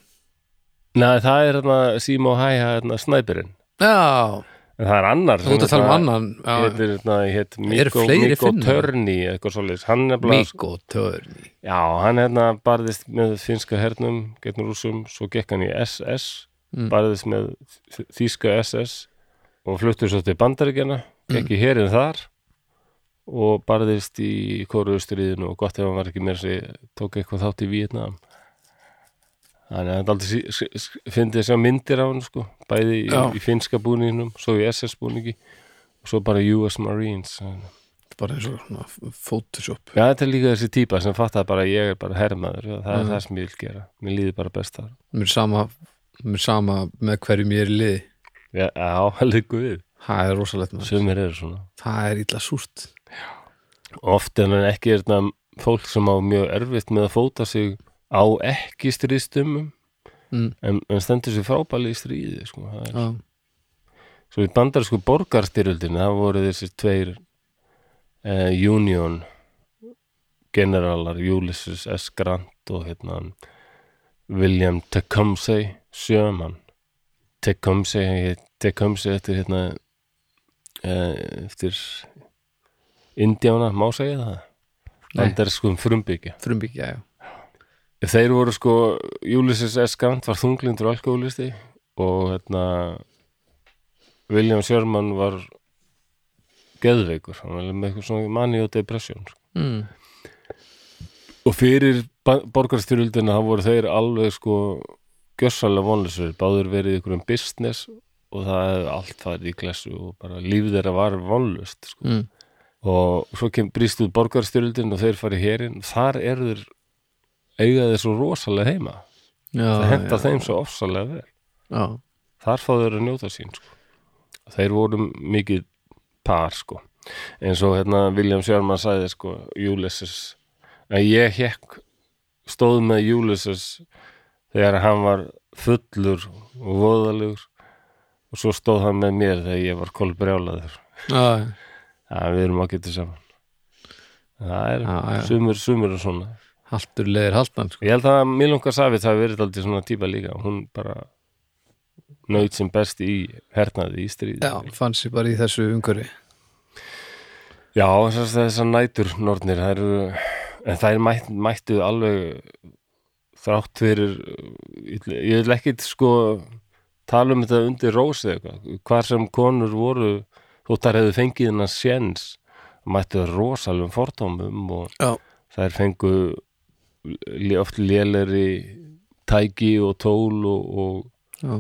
S1: Nei, það er hérna Simo Hæha hérna snæpirinn.
S2: Já,
S1: en það er annar
S2: þú ert að tala um annan já,
S1: Hétir, hérna, hétt Mikko, Mikko? Törni eitthvað bara
S2: Mikko Törni
S1: Já, hann hérna barðist með finska hernum gegn rússum, svo gekk hann í SS
S2: Mm.
S1: barðist með þýska SS og fluttur svo til bandaríkjana gekk í herin þar og barðist í kóruðustriðinu og gott ef hann var ekki meira sig tók eitthvað þátt í Vietnam þannig að hann aldrei fyndi þess að myndir á hann sko, bæði í, í finska búningnum, svo í SS búningi og svo bara US Marines
S2: Bara eins og Photoshop.
S1: Já, þetta er líka þessi típa sem fattar bara ég er bara hermaður og það er
S2: Mm.
S1: það sem ég vil gera mér líður bara best þar.
S2: Mér er sama, mér sama með hverjum ég er í liði.
S1: Já, það liggur við
S2: Það er rosalegt Það er illa súrt
S1: Oft en ekki er þetta fólk sem á mjög erfitt með að fóta sig á ekki stríðstumum
S2: mm.
S1: en, en stendur sér frábæli í stríði sko. Það er,
S2: Já,
S1: Svo í bandarsku borgarstyrjöldinu það voru þessi tveir eh, Union generalar Ulysses S. Grant og hérna William Tecumseh Sherman Tecumseh Tecumseh eftir hérna eh, eftir Indjána, má segja það
S2: Nei.
S1: bandarskum frumbyggja
S2: frumbyggja, já
S1: Þeir voru sko, Ulysses S. Grant var þunglindur alkoholisti og hérna William Sherman var geðveikur, hann var með eitthvað svona mani og depression sko.
S2: mm.
S1: og fyrir borgarstyrjöldina þá voru þeir alveg sko gjössalega vonleysur, báður verið í einhverjum business og það hefði allt farið í klessu og bara líf þeirra var vonlust sko.
S2: Mm.
S1: Og svo kem brýst út borgarstyrjöldin og þeir farið hérinn þar eiga þeir svo rosalega heima.
S2: Já,
S1: það henda
S2: já,
S1: þeim svo ofsalega vel.
S2: Já,
S1: þar fá þeir að njóta sín sko. þeir voru mikið par sko. Eins og hérna William Sherman sagði sko Ulysses. Að ég hekk stóð með Ulysses þegar hann var fullur og voðalegur. Og svo stóð hann með mér þegar ég var kolbrjálaður.
S2: Já,
S1: Já, við erum að geta saman. Það er
S2: Já, já.
S1: sumur, sumur og svona.
S2: Haltur leðir haltan sko.
S1: ég held að Milunga Savit hafi verið aldrei svona típa líka. Hún bara naut sem best í hernaði í stríði.
S2: Já, fann sér bara í þessu umhverfi.
S1: Já, þessar, nætur nornir, það eru, en það er mætt, mættu alveg þrátt fyrir, ég vil- ég vil ekki sko tala um þetta undir rósi eitthvað, hvar sem konur voru, þótt þar hefðu fengið hennar séns, mættu rosalum fordómum og
S2: Já.
S1: þær fengu oft lélegri tæki og tól og, og
S2: Já,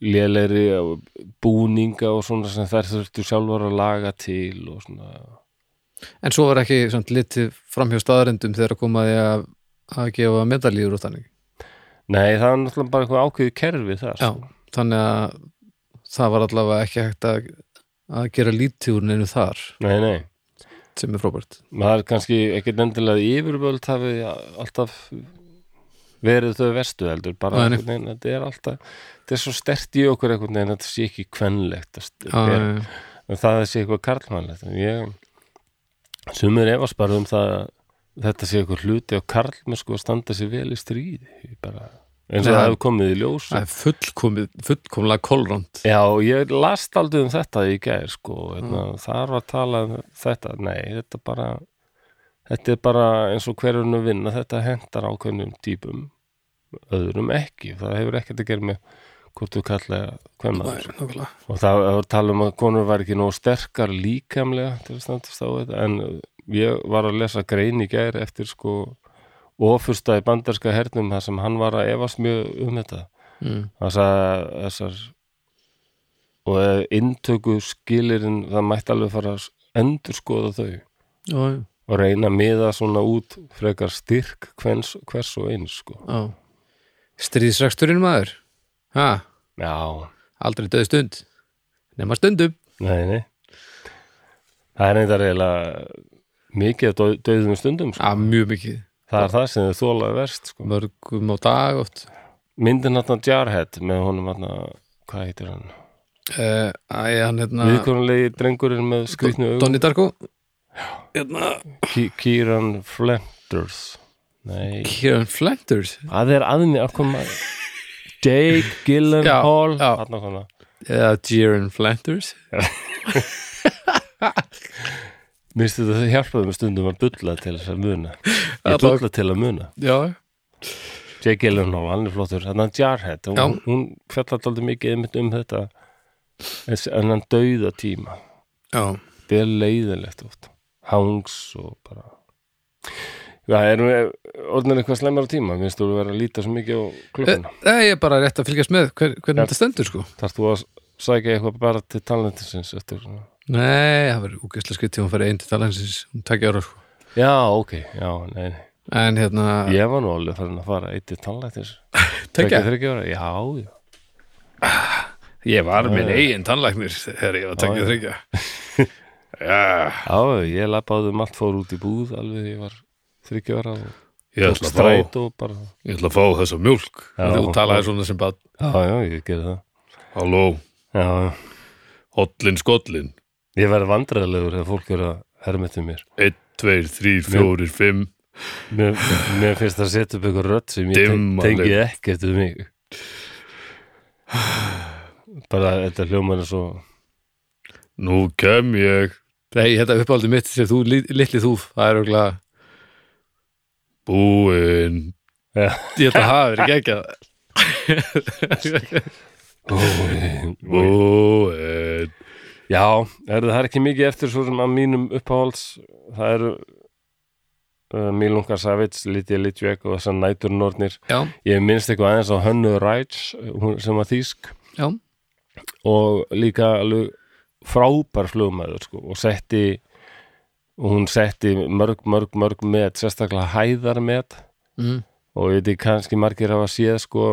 S1: lélegri búninga og svona sem þær þurftu sjálfar að laga til og svona
S2: En svo var ekki samt litið framhjá staðarendum þegar komaði að, að gefa medalíður og þannig.
S1: Nei, það er náttúrulega bara eitthvað ákveðið kerfi þar
S2: Já,
S1: sko.
S2: þannig að það var allavega ekki hægt að, að gera lítið úr neinu þar.
S1: Nei, nei,
S2: sem er frábært.
S1: maður er kannski ekkert endilega yfirvöld hafi alltaf verið þau vestu heldur bara einhvern veginn, þetta er alltaf þetta er svo stert í okkur einhvern veginn þetta sé ekki kvenlegt að bera-
S2: já,
S1: en það sé eitthvað karlmannlegt ég sumir efast bara um það að þetta sé eitthvað hluti á karlmennsku að standa sér vel í stríði bara, eins og það hefur komið í ljós
S2: það er fullkomið, fullkomlega kolrand.
S1: Já, ég last aldrei um þetta í gær sko, hérna, þar var talað um þetta, nei, þetta bara þetta er bara eins og hverjum vinna, þetta hendar ákveðnum típum, öðrum ekki það hefur ekkert að gera með hvort þú kalla hvern maður
S2: Nákvæmlega.
S1: og það var tala um að konur var ekki nóg sterkar líkamlega til að standast á þetta en ég var að lesa grein í gær eftir sko ofursta í bandarska hernum þar sem hann var að efast mjög um þetta
S2: Mm.
S1: að þessar og eða inntöku skilirinn það mætti alveg fara að endur skoða þau
S2: Já, já,
S1: og reyna að miða svona út frekar styrk hvers, hvers og eins sko.
S2: já. Stríðsreksturinn maður. Ha,
S1: já,
S2: aldrei döð stund. Nema stundum.
S1: nei, nei það er eitthvað reyla mikið að döðum stundum sko.
S2: að mjög mikið
S1: það er það sem þau þólaði verst sko.
S2: mörgum á dag oft.
S1: Myndin hann Jarhead með honum hann hvað heitir hann?
S2: Uh, Æ, hann hérna
S1: viðkonulegi drengurinn með skrýtnu augum
S2: Donnie Darko? Hérna
S1: Ki- Kieran Flenders nei,
S2: Kieran Flenders
S1: það er aðni að koma Jake Gyllenhaal.
S2: Já.
S1: þarna koma.
S2: Kieran Flenders
S1: minnstu þetta hjálpaði með stundum að bulla til þess að muna.
S2: Það
S1: ég bulla til að muna.
S2: Já,
S1: Jake Gyllenhaal, hann er flottur. Hann er Jarhead,
S2: Já.
S1: hún, hún fjallar aldrei mikið um þetta en hann dauða tíma.
S2: Já,
S1: það er leiðilegt oft. Hangs og bara Já, erum við orðin eitthvað slemmar á tíma, minnst þú vera að líta svo mikið á klukkuna.
S2: Það er bara rétt að fylgjast með. Hver, hvernig þetta stendur sko?
S1: Þarf þú að sækja eitthvað bara til talentisins eftir svona?
S2: Nei, það verður úkesslega skritt til hún færi einn til talansins um takja ára sko.
S1: Já, ok, já, nei, nei
S2: en hérna,
S1: Ég var nú alveg farin að fara eitt til talentis
S2: takja
S1: þryggja ára, já, já.
S2: Ég var
S1: Já,
S2: minn eigin tannlæknir þegar ég var
S1: já.
S2: þryggja já,
S1: Já, ég lappaði um allt fór út í búð alveg þegar ég var þryggja ára og
S2: ég ætla fá
S1: stræt og bara
S2: ég ætla að fá þessa mjólk
S1: Já.
S2: þú talaði svona sem bara
S1: Já, já, ég gerði það.
S2: Halló, hollin skollin
S1: Ég verði vandræðilegur þegar fólk er að hermeti mér.
S2: 1, 2, 3, 4, 5
S1: Mér, mér finnst það að setja upp eitthvað rödd sem ég tengi ekkert um mig. Bara þetta hljómar er svo
S2: nú kem ég. Nei, þetta uppáldi mitt sem þú, li- litli þú það er okkur búinn.
S1: Já.
S2: ég held að hafa verið geggjað. Búinn
S1: Já, er það er ekki mikið eftir svo sem að mínum uppáhalds? Það eru uh, Milunga Savits, Lydia Litjek og þessar næturnórnir
S2: já,
S1: ég minnst eitthvað aðeins á Hönnu Ræts sem var þýsk.
S2: Já,
S1: og líka alveg frábær flugmaður sko, og setti og hún setti mörg, mörg, mörg met sérstaklega hæðar met
S2: mm.
S1: og ég veit ekki kannski margir hafa séð sko,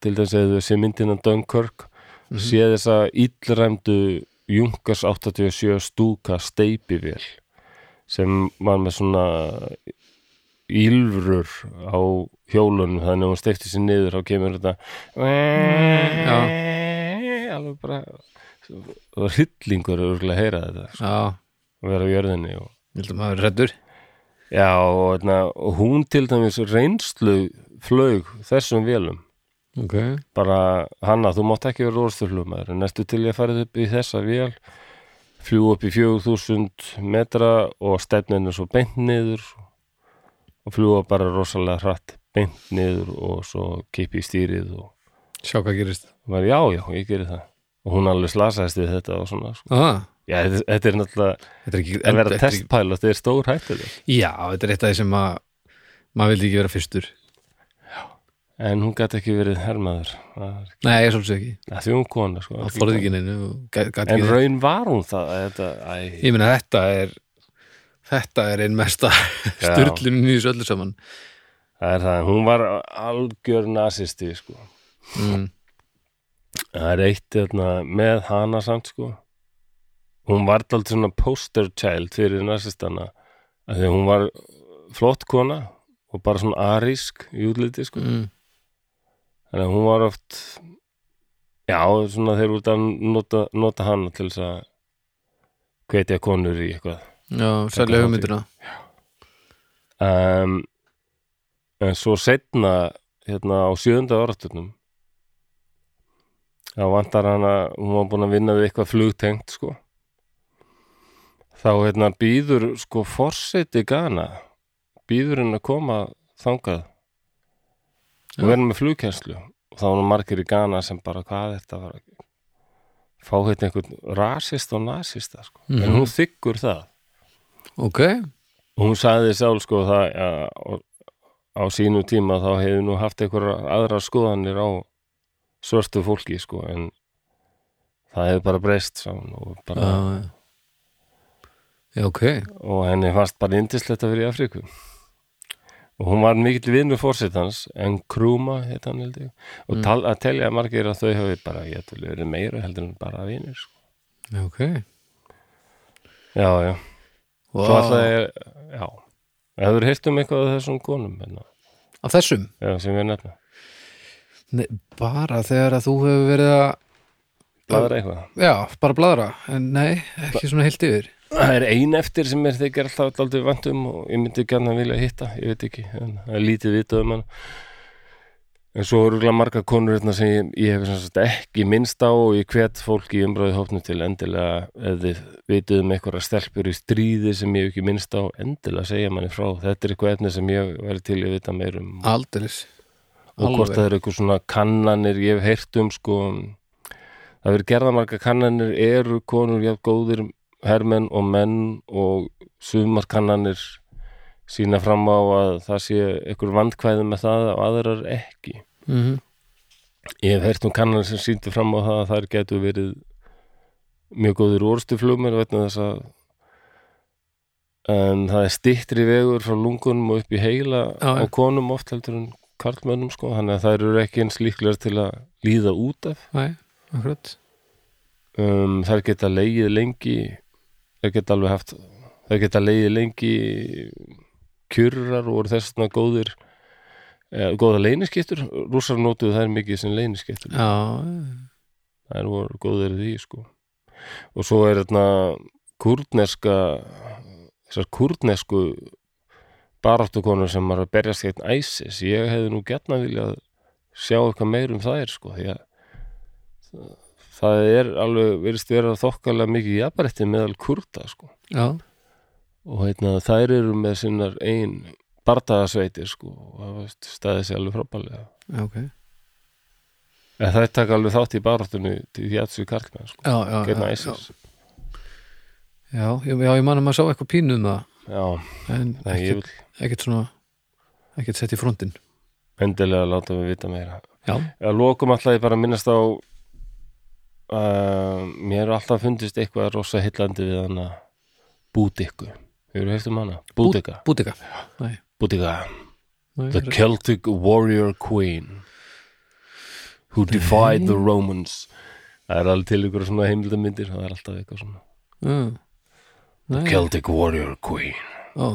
S1: til þess að þau sé myndina Dunkirk
S2: Mhm.
S1: séð þessa illræmdu Junkers 87 stúka steipivél sem var með svona ílfrur á hjólunum þannig að hún steifti sér niður þá kemur þetta alveg bara og hryllingur er örgulega að heyra þetta sko,
S2: já,
S1: að vera á jörðinni og
S2: held að er reddur
S1: Já, og, og hún til dæmis reynslu flög þessum vélum
S2: ok,
S1: bara hanna, þú mátt ekki vera orðstuflugmaður en næstu til ég farið upp í þessa vél fljú upp í 4000 metra og stefnin er svo beint niður og fljúa bara rosalega hratt beint niður og svo kipi í stýrið og
S2: sjá hvað gerist.
S1: Var, já, já, ég geri það. Og hún alveg slasaðist við þetta og svona sko. já, þetta, þetta er náttúrulega
S2: þetta er ekki
S1: að vera
S2: er
S1: testpæl þetta er stór hættuleg
S2: já, þetta er eitt af því sem að maður vildi ekki vera fyrstur
S1: en hún gæti ekki verið hermaður Það er-
S2: nei, ég svolítið ekki,
S1: Ja, því hún kona sko
S2: það ekki neinu gat, gat
S1: En
S2: ekki
S1: raun var hún það að þetta, æ,
S2: ég meina þetta er þetta er einn mesta styrlunin í þessu öllu saman
S1: það er það, hún var algjör nasisti sko.
S2: mm.
S1: Það er eitt hérna, með hana samt sko. Hún var alltaf svona poster child fyrir því að hún var flott kona og bara svona arísk í útliti sko.
S2: Mm.
S1: Þannig að hún var oft já, svona þeir út að nota, nota hana til þess að hvetja konur í eitthvað.
S2: Já, særlega hugmyndina.
S1: Um, en svo setna hérna á sjöunda áraturnum þá vantar hana hún var búin að vinna við eitthvað flugtengt sko. Þá hérna býður sko forseti Gana býður henni að koma þangað Og verða með flugkænslu og þá nú margir í Gana sem bara hvað þetta var fá hérna einhvern rasist og nasista sko.
S2: Mhm.
S1: en hún þykkur það
S2: ok,
S1: og hún sagði sjálf sko það ja, á, sínu tíma þá hefði nú haft einhverjar aðrar skoðanir á svörstu fólki sko en það hefði bara breyst hún og, bara,
S2: já. já, ok
S1: og henni fannst bara vera í Afríku og hún var mikill vinnur fórsetans en Krúma heit hann held ég og
S2: Mm.
S1: tal, að telja margir að þau hafi bara ég ætla verið meira heldur en bara vinnur sko.
S2: ok
S1: já já,
S2: wow.
S1: svo ætlaði ég já Hefur heyrt um eitthvað af þessum konum hérna,
S2: Af þessum?
S1: já, sem við nefna
S2: Nei, bara þegar að þú hefur verið að
S1: Það er eitthvað
S2: Já, bara bladra, en nei, ekki svona heilt yfir
S1: Það er ein eftir sem er þykir alltaf aldrei vantum og ég myndi gæna vilja hitta, ég veit ekki, það er lítið vitað um hann. En svo eru glæð marga konur hérna sem ég, ég hef ekki minnst á og ég hvet fólk í umræði hópnu til endilega þið vitið um einhverja stelpur í stríði sem ég hef ekki minnst á, endilega segja manni frá. Þetta er eitthvað efni sem ég væri til að vita meir um
S2: Aldeilis
S1: og hvort það er eitthvað svona kannanir ég hef heyrt um sko það verið gerða marga kannanir eru konur jafn góðir hermenn og menn og sumar kannanir sína fram á að það sé einhver vandkvæði með það og aðrar ekki
S2: mm -hmm.
S1: ég hef heyrt um kannanir sem sýndu fram á það að þær getur verið mjög þess að en það er stittri vegur frá lungunum og upp í heila
S2: Já,
S1: á
S2: já.
S1: konum oft heldur en karlmönnum sko, þannig að þær eru ekki eins líklegar til að líða út af
S2: Nei,
S1: um, þær geta leigið lengi þær geta alveg haft þær geta leigið lengi kjurrar og voru þess vegna góðir eða, góða leyniskiptur rússar notuðu þær mikið sem leyniskiptur
S2: Já,
S1: þær voru góðir því sko. Og svo er þarna kurdneska þessar kurdnesku baráttukonur sem var að berjast gegn ISIS. Ég hefði nú getna viljað sjá eitthvað meir um þær sko því að það- er alveg virðist vera þokkalega mikið jafnrætti meðal kurda sko.
S2: Já,
S1: og heitna, þær eru með sinnar ein bardaðasveitir sko og það veist, staðið sér alveg frábælega
S2: já, ok.
S1: En það taka alveg þátt í baráttunni til Jatsu Karlmann sko
S2: Já, já, já, já,
S1: ISIS.
S2: já, já, já, ég man að maður sá eitthvað pínu um en ekkert, ekkert svona ekkert sett í frontin
S1: endilega láta mig vita meira.
S2: Já,
S1: að lokum alltaf ég bara minnast á uh, mér er alltaf fundist eitthvað rosa hillandi við hana Búdikku. Hefur hefst um hana? Búdika Búdika,
S2: nei,
S1: the Celtic warrior queen who defied the Romans. Það er alveg til ykkur svona heimildamindir það er alltaf eitthvað svona.
S2: Já. Nei,
S1: Celtic warrior queen.
S2: Já,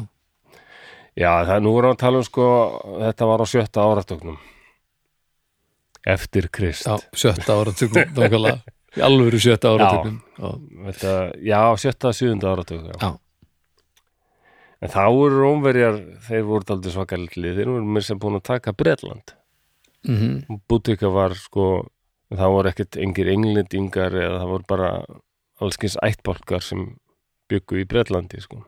S1: Já, það nú við að tala um sko þetta var á sjötta áratögnum eftir Krist.
S2: Já, sjötta Nákvæmlega, í alvöru sjötta áratökum Já,
S1: já, sjötta, já.
S2: Já.
S1: En þá voru rómverjar þeir voru aldrei svakalið þeir voru mér sem búin að taka Bretland
S2: mhm,
S1: Bútika var sko það voru ekkert engir englendingar eða það voru bara allskins ættbálkar sem byggu í Bretlandi sko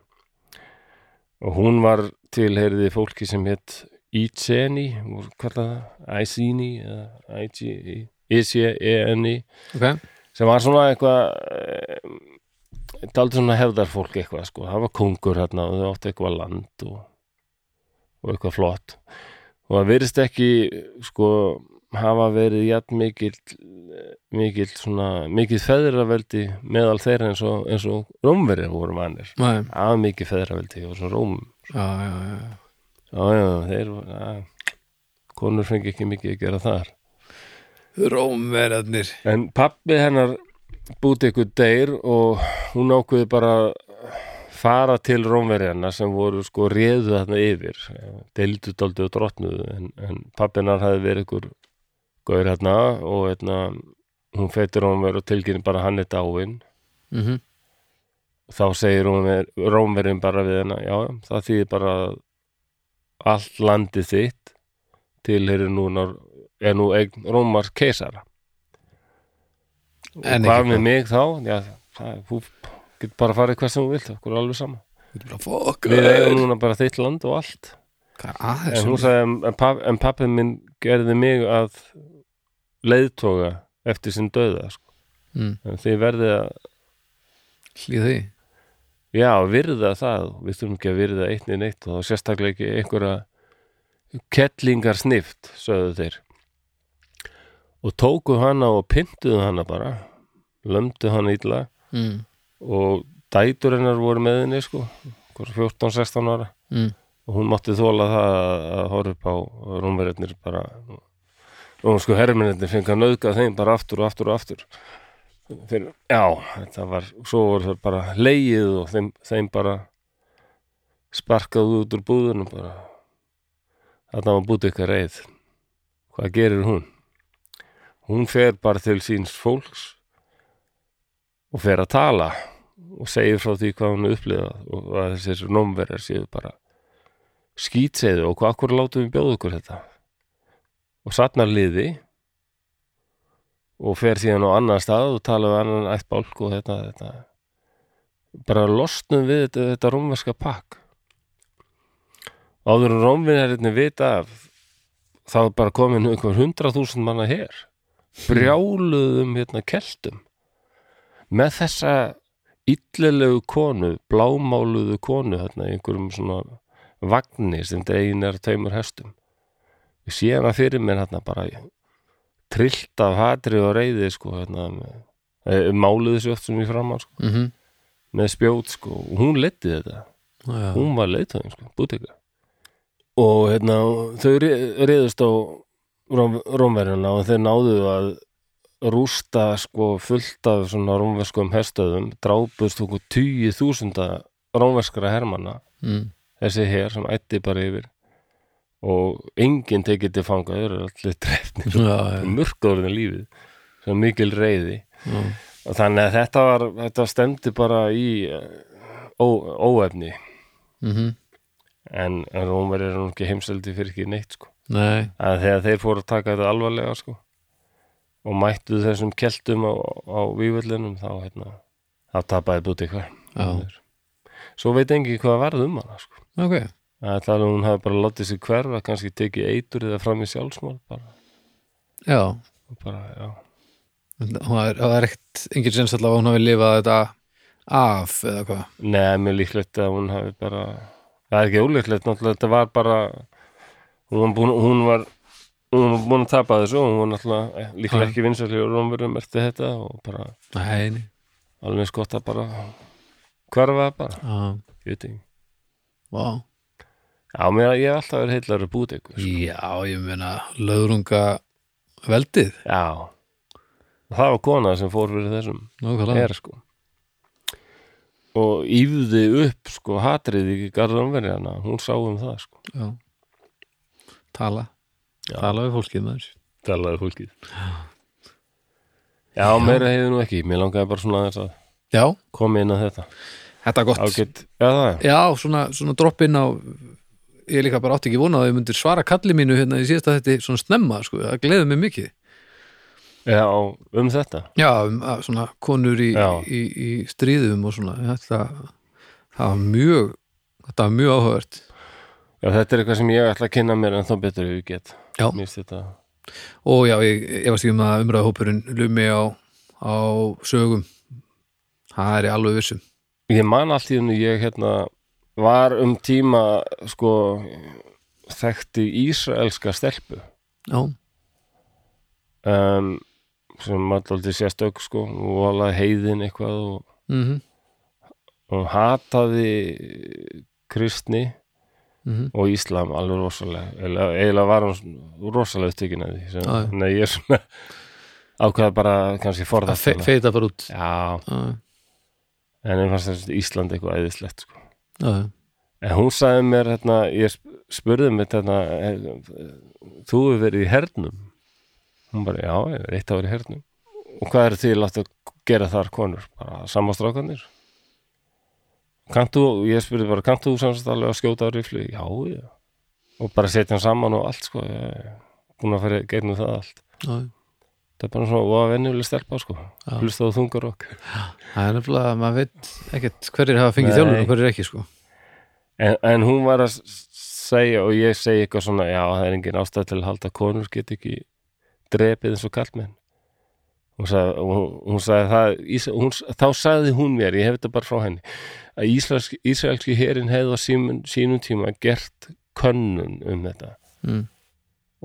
S1: og hún var tilheyriði fólki sem hétt Iceni, voru kallað það Iceni eða Ici- I-C-E-N-I
S2: ok
S1: sem var svona eitthvað daldi svona hefðarfólk eitthvað sko, það var kongur hérna og þau áttu eitthvað land og, og eitthvað flott. Og það verðist ekki sko hafa verið jætt mikill mikill svona mikill feðraveldi meðal þeirra eins og, og rómverið voru mannir
S2: Nei,
S1: að mikið feðraveldi og svona róm
S2: já, já, já.
S1: Já, já, þeir að, konur fengi ekki mikið að gera þar
S2: Rómverðarnir
S1: En pappi hennar búti ykkur deyr og hún ákveði bara fara til rómverjana sem voru sko réðu þarna yfir. Deildu dálítið og drottnuðu en, en pappi hennar hafði verið ykkur gaur hérna og hérna, hún feitir rómver og tilkynni bara hann er dáinn.
S2: Mhm,
S1: þá segir rómver, rómverjum bara við hennar já, það þýðir bara allt landið þitt tilheyrir núna er nú eign Rómars keisara. Og
S2: En
S1: hvað með mig þá? Já, það, þú getur bara farið hvað sem þú vilt okkur er alveg sama. Við eigum núna bara þitt land og allt.
S2: Að
S1: en hún sagði en, en pappið minn gerði mig að leiðtoga eftir sinn döða sko.
S2: Mm,
S1: en þið verðið að
S2: Hlýð því?
S1: Já, virða það. Við þurfum ekki að virða eitt niður neitt og sérstaklega ekki einhverja kettlingar snift sögðu þeir og tóku hana og pyntuðu hana bara lömdu hana illa.
S2: Mm,
S1: og dætur hennar voru með henni sko, 14-16 ára.
S2: Mm,
S1: og hún mátti þóla það að, að horfa upp á rómverðinir bara. Rómsku hermennir fengi að nauðga þeim bara aftur og aftur og aftur. Fyrir, já, þetta var svo voru það bara leigið og þeim, þeim bara sparkað út úr búðunum bara. Þarna var búið eitthvað reið. Hvað gerir hún? Hún fer bara til síns fólks og fer að tala og segir frá því hvað hún upplifað og að þessir nómverjar séu bara skýtseiðu og hvað akkur látum við bjóða okkur þetta? Og satnar liði og fer síðan á annan stað og tala við annan ætt bálk og þetta, þetta bara losnum við þetta, þetta rómverska pakk. Áður en rómverjarnir vita þá er bara komin einhver hundra þúsund manna hér brjáluðum hérna keltum. Með þessa illilegu konu, blámáluðu konu hérna í einhverjum svona vagni sem dregin er tveimur hestum. Ég sé hana fyrir mér hérna bara trillt af hatri og reyði sko hérna með, e, máluðu sér oft sem ég fram á sko,
S2: mm
S1: með spjót sko og hún leti þetta,
S2: já,
S1: hún var leiðtöðin sko, búteka og hérna þau reyðust á róm, rómverjuna og þeir náðu að rústa sko fullt af svona rómverskum herstöðum. Drápust okkur tíu þúsunda rómverskara hermanna
S2: mm,
S1: þessi her sem ætti bara yfir. Og enginn tekið til fanga þau eru allir drefnir
S2: já, já,
S1: mörgóðurinn lífið sem mikil reyði
S2: já,
S1: og þannig að þetta var þetta stemdi bara í eh, ó, óefni.
S2: Mhm,
S1: en, en Rómverið er ekki heimseldi fyrir ekki neitt sko þegar þeir fóru að taka þetta alvarlega sko og mættu þessum keltum á, á vývöllinum þá hérna þá tapaði búti eitthvað svo veit engi hvað varð um hana sko.
S2: Ok.
S1: Að það er hún hafi bara látið sig hverfa kannski tekið eitur eða fram í sjálfsmál bara,
S2: já,
S1: og bara já.
S2: Er, það er ekkert engin sens allavega að hún hafi lifað þetta af eða hvað?
S1: Nei, mér líklegt að hún hafi bara það er ekki ólíklegt, náttúrulega þetta var bara hún var búin, hún var hún var búin að tapa þessu og hún var náttúrulega eh, líklega ekki vinsæli og rómverðum eftir þetta og bara
S2: nei,
S1: alveg að bara hverfa bara,
S2: já,
S1: ég veit ekki.
S2: Vá.
S1: Já, mér, ég hef alltaf verið heillar að búið sko.
S2: já, ég meina löðrunga veldið.
S1: Já. Það var kona sem fór fyrir þessum. Er sko. Og ífði upp sko hatrið í garðanverjana hún sá um það sko.
S2: Já tala,
S1: Já.
S2: tala við fólkið maður.
S1: Talaði fólkið. Já, meira hefði nú ekki. Mér langaði bara svona að
S2: já,
S1: koma inn að þetta.
S2: Þetta er gott.
S1: Ágætt, já það er.
S2: Já, svona, svona droppinn á ég líka bara átti ekki vona að ég myndir svara kalli mínu hérna í síðasta þetta svona snemma sko, það gleði mig mikið.
S1: Já, um þetta?
S2: Já, um, að svona konur í,
S1: Já.
S2: í, í stríðum og svona. Ætla, það var mjög þetta var mjög áhugavert
S1: Já, þetta er eitthvað sem ég ætla að kynna mér en þá betur ég get. Finnst þetta
S2: og já, ég, ég var stíðum að umræðahópurinn lumi á, á sögum. Það er ég alveg vissum
S1: Ég man allt í hennu ég hérna var um tíma sko þekkti Ísraelska stelpu.
S2: Já,
S1: um, sem alltaf sérstök sko og alveg heiðin eitthvað og,
S2: mhm.
S1: og hataði kristni
S2: mm
S1: og Íslam alveg rosalega. Eiginlega var hún rosalega upptökin að því
S2: já.
S1: nei, ég er svona ákveða bara kannski
S2: að
S1: forðast
S2: fe, feita bara út.
S1: Já,
S2: já,
S1: en ég fannst þessi Ísland eitthvað æðislegt sko. en hún sagði mér hérna, ég sp- spurði mig hérna, þú hefur verið í hernum? Hún bara, já, ég er eitt að vera í hernum. Og hvað er til að gera þar konur, bara samastrákanir kannt þú, ég spurði bara kannt þú samst alveg að skjóta á riflu já, já, og bara setja hann saman og allt sko, ég búin að fara gegnum það allt,
S2: já,
S1: það er bara svona og að venjuleg stelpa sko, hlusta á þungar okk
S2: það er nefnilega að maður veit ekkert hverjir hafa fengið þjálfur og hverjir ekki sko.
S1: En, en hún var að segja og ég segi eitthvað svona já, það er engin ástæð til að halda konur get ekki drepið eins og kallmenn hún sagði, hún, hún sagði það, hún, þá sagði hún mér, ég hef þetta bara frá henni að Ísraelski, Ísraelski herin hefði á sínum, sínum tíma gert könnun um þetta.
S2: Mm.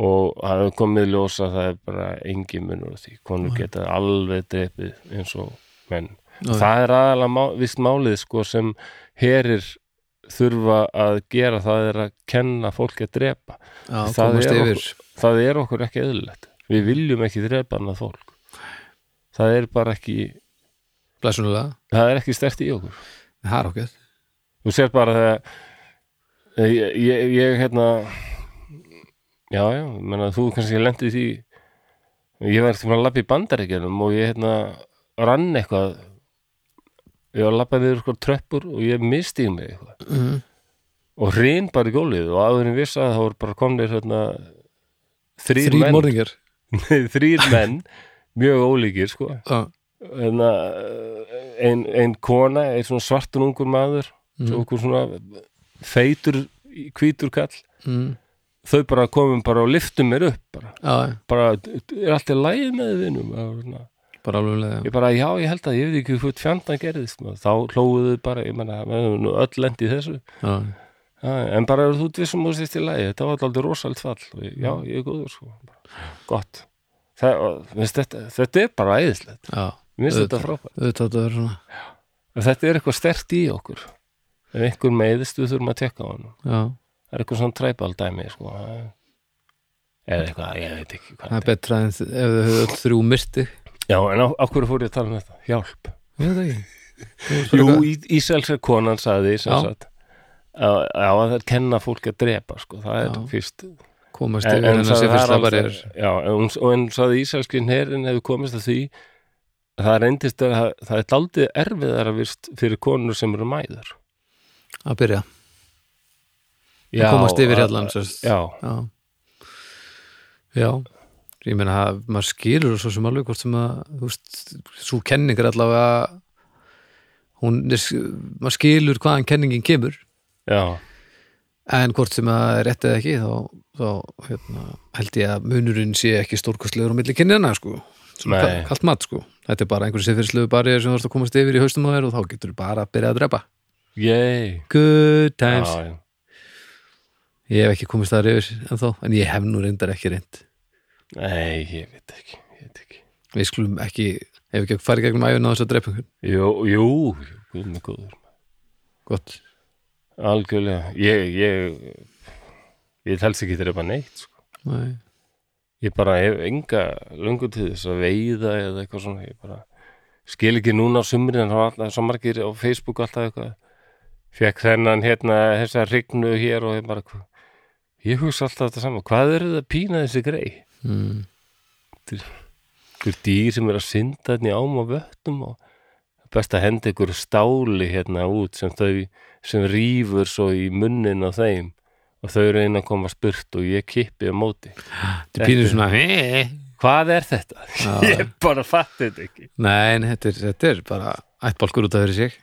S1: og það hefur komið í ljós að það er bara engin munur því, konur geta alveg drepið eins og menn.
S2: Já,
S1: það er aðalega má, vist málið sko sem herir þurfa að gera það er að kenna fólki að drepa.
S2: Já,
S1: það er
S2: yfir.
S1: það er okkur ekki eðlilegt. Við viljum ekki drepa annað fólk. Það er bara ekki
S2: blæsunulega,
S1: það er ekki stert í okkur
S2: það er okkar
S1: þú sér bara þegar ég, ég, hérna já, já, menna þú kannski lendið því ég var eftir að labba í bandaríkjunum og ég hérna rann eitthvað ég var að labba við eitthvað tröppur og ég misti í mig eitthvað.
S2: Mm.
S1: og hrein bara í gólfið og ég vissi að það voru bara komnir hérna þrýr menn. þrýr menn mjög ólíkir sko.
S2: Já,
S1: hérna, ein, ein kona ein svona svartur ungur maður
S2: Mm.
S1: svona feitur hvítur kall.
S2: Mm.
S1: þau bara komum bara og liftum mér upp bara,
S2: já,
S1: bara er allt í lægi með svona.
S2: bara alveg leið
S1: ég bara, já, ég held að ég veit ekki hvað fjandan gerðist þá hlóðuðu bara, ég menna öll lent í þessu.
S2: Já,
S1: já, en bara þú ert vissum þú sést í lægi þetta var alltaf rosalt fall. Ég, já, ég er góður sko. Bara, gott. Það, þetta, þetta er bara æðislegt.
S2: Já
S1: mér finnst þetta frábært
S2: þetta er svona
S1: Og þetta er eitthvað stert í okkur ef einhver meiðist við þurfum að tekka á hann
S2: já,
S1: það er eitthvað svona træbal dæmi sko. eða eitthvað, ég veit ekki hvað
S2: það er betra en ef þau höfðu þrjú myrti
S1: já, en á, á hverju fór ég að tala um þetta? hjálp
S2: ég veit ekki
S1: jú, í, Ísælska konan sagði sem
S2: Já.
S1: sagt að, að það er kenna fólk að drepa sko. það er
S2: Já.
S1: fyrst
S2: komast
S1: en,
S2: yfir
S1: en,
S2: sem
S1: já, en, og en sagði Ísælski herin hefur komist að því það reyndist að það, er daldið erfiðara vist fyrir konur sem eru mæður
S2: að byrja,
S1: já,
S2: komast yfir
S1: að-
S2: hjallan sem sagt.
S1: já,
S2: já já ég meina að maður skilur svo sem alveg hvort sem að veist, svo kenning er allavega hún er, maður skilur hvaðan kenningin kemur
S1: já
S2: en hvort sem að er rétt eða ekki þá, þá hérna, held ég að munurinn sé ekki stórkostlegur á milli kynjana sko. svona
S1: Nei.
S2: ka- kalt mat sko. Þetta er bara einhverju sifirslegu barriðir sem þú ert að komast yfir í haustum á þér og þá getur þú bara að byrja að drepa
S1: Yay.
S2: good times
S1: Já, já.
S2: ég hef ekki komist þar yfir en þá en ég hef nú reyndar ekki reynd
S1: Nei, ég veit ekki, ég veit ekki.
S2: við skulum ekki, ef ekki farið gegnum æfina á þess að drepa
S1: Jú, jú, jú, mig góður.
S2: gott
S1: Algjörlega. Ég, ég, ég telst ekki þeirra bara neitt, sko.
S2: Nei.
S1: Ég bara hef enga löngu til þess að veiða eða eitthvað svona. Ég bara skil ekki núna á sumrin en það var alltaf svo margir á Facebook alltaf eitthvað. Fekk þennan hérna, þessa rignu hér og ég bara, hvað? Ég hugsa alltaf þetta saman. Hvað er þetta að pína þessi grei?
S2: mm.
S1: ykkur dýr sem er að synda hérna í ám og vöttum og best að henda ykkur stáli hérna út sem þau sem rýfur svo í munnin á þeim og þau reyna að koma spurt og ég kippi á móti.
S2: Þetta er pínur svona hei.
S1: hvað er þetta?
S2: Já.
S1: ég bara fatti þetta ekki.
S2: Nei, en þetta er, þetta er bara ættbálkur út af fyrir sig.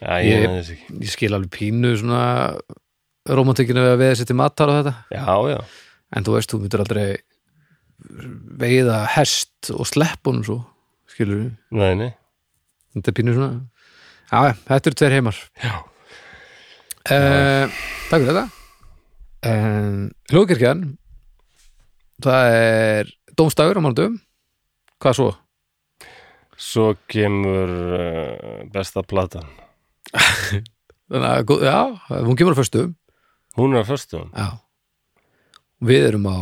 S1: Já, ég,
S2: Ég-
S1: ég...
S2: skil alveg pínu svona romantikinu við að veða sér til matar og þetta.
S1: Já, já,
S2: en þú veist, þú myndir aldrei veiða hest og slepp honum svo, skilur við.
S1: Nei, nei.
S2: Þetta er pínu svona já, þetta eru tveir heimar.
S1: Já,
S2: uh, takk fyrir þetta hlugkirkjan það er dómstagur á mánudum hvað svo?
S1: svo kemur uh, besta platan.
S2: Þannig að, já, hún kemur á föstu
S1: Hún er að föstum
S2: já. Við erum á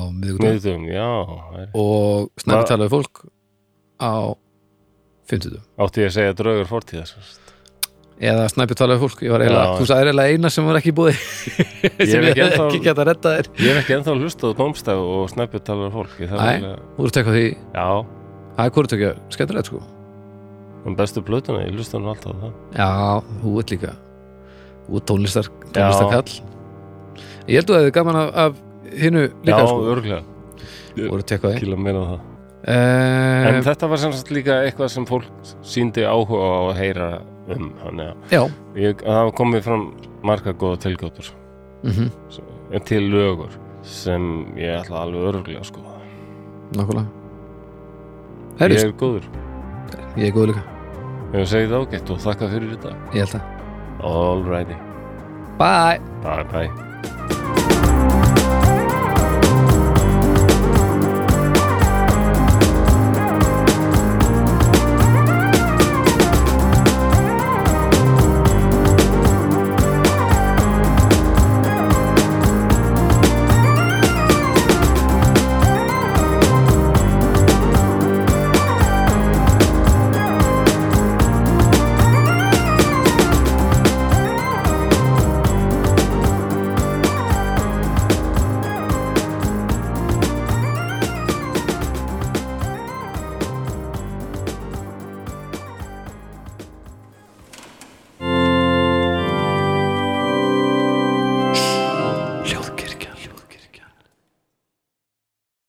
S1: er-
S2: og snæpi
S1: Va-
S2: talaði fólk á 50
S1: Átti ég að segja draugur sagt.
S2: Eða snæpi talaði fólk, ég var eiginlega, þú sagði eiginlega eina sem var ekki búið sem ég hef ekki geta að redda þér.
S1: Ég hef ekki ennþá hlustað á dómstaf og snæpið talar fólk eiginlega-
S2: þú voru að tekka því,
S1: Já,
S2: það er hvort ekki? Skemmtilegt sko.
S1: Um bestu plötuna, ég hlusta nú alltaf
S2: já, þú ert líka þú ert tónlistar, tónlistarkall. Ég held að það er gaman af, af hinnu líka
S1: Já,
S2: sko,
S1: örglega,
S2: voru að tekka því.
S1: En þetta var sem sagt líka eitthvað sem fólk síndi áhuga á að heyra um að ég, að það komið fram marga góða tilgjótur
S2: mm
S1: en til lögur sem ég ætla alveg örglega sko
S2: nákvæmlega.
S1: Ég
S2: Herri,
S1: er góður,
S2: ég er góð líka,
S1: ég hef segið ágætt og þakka fyrir þetta
S2: ég held að
S1: Alrighty,
S2: bye.
S1: Bye bye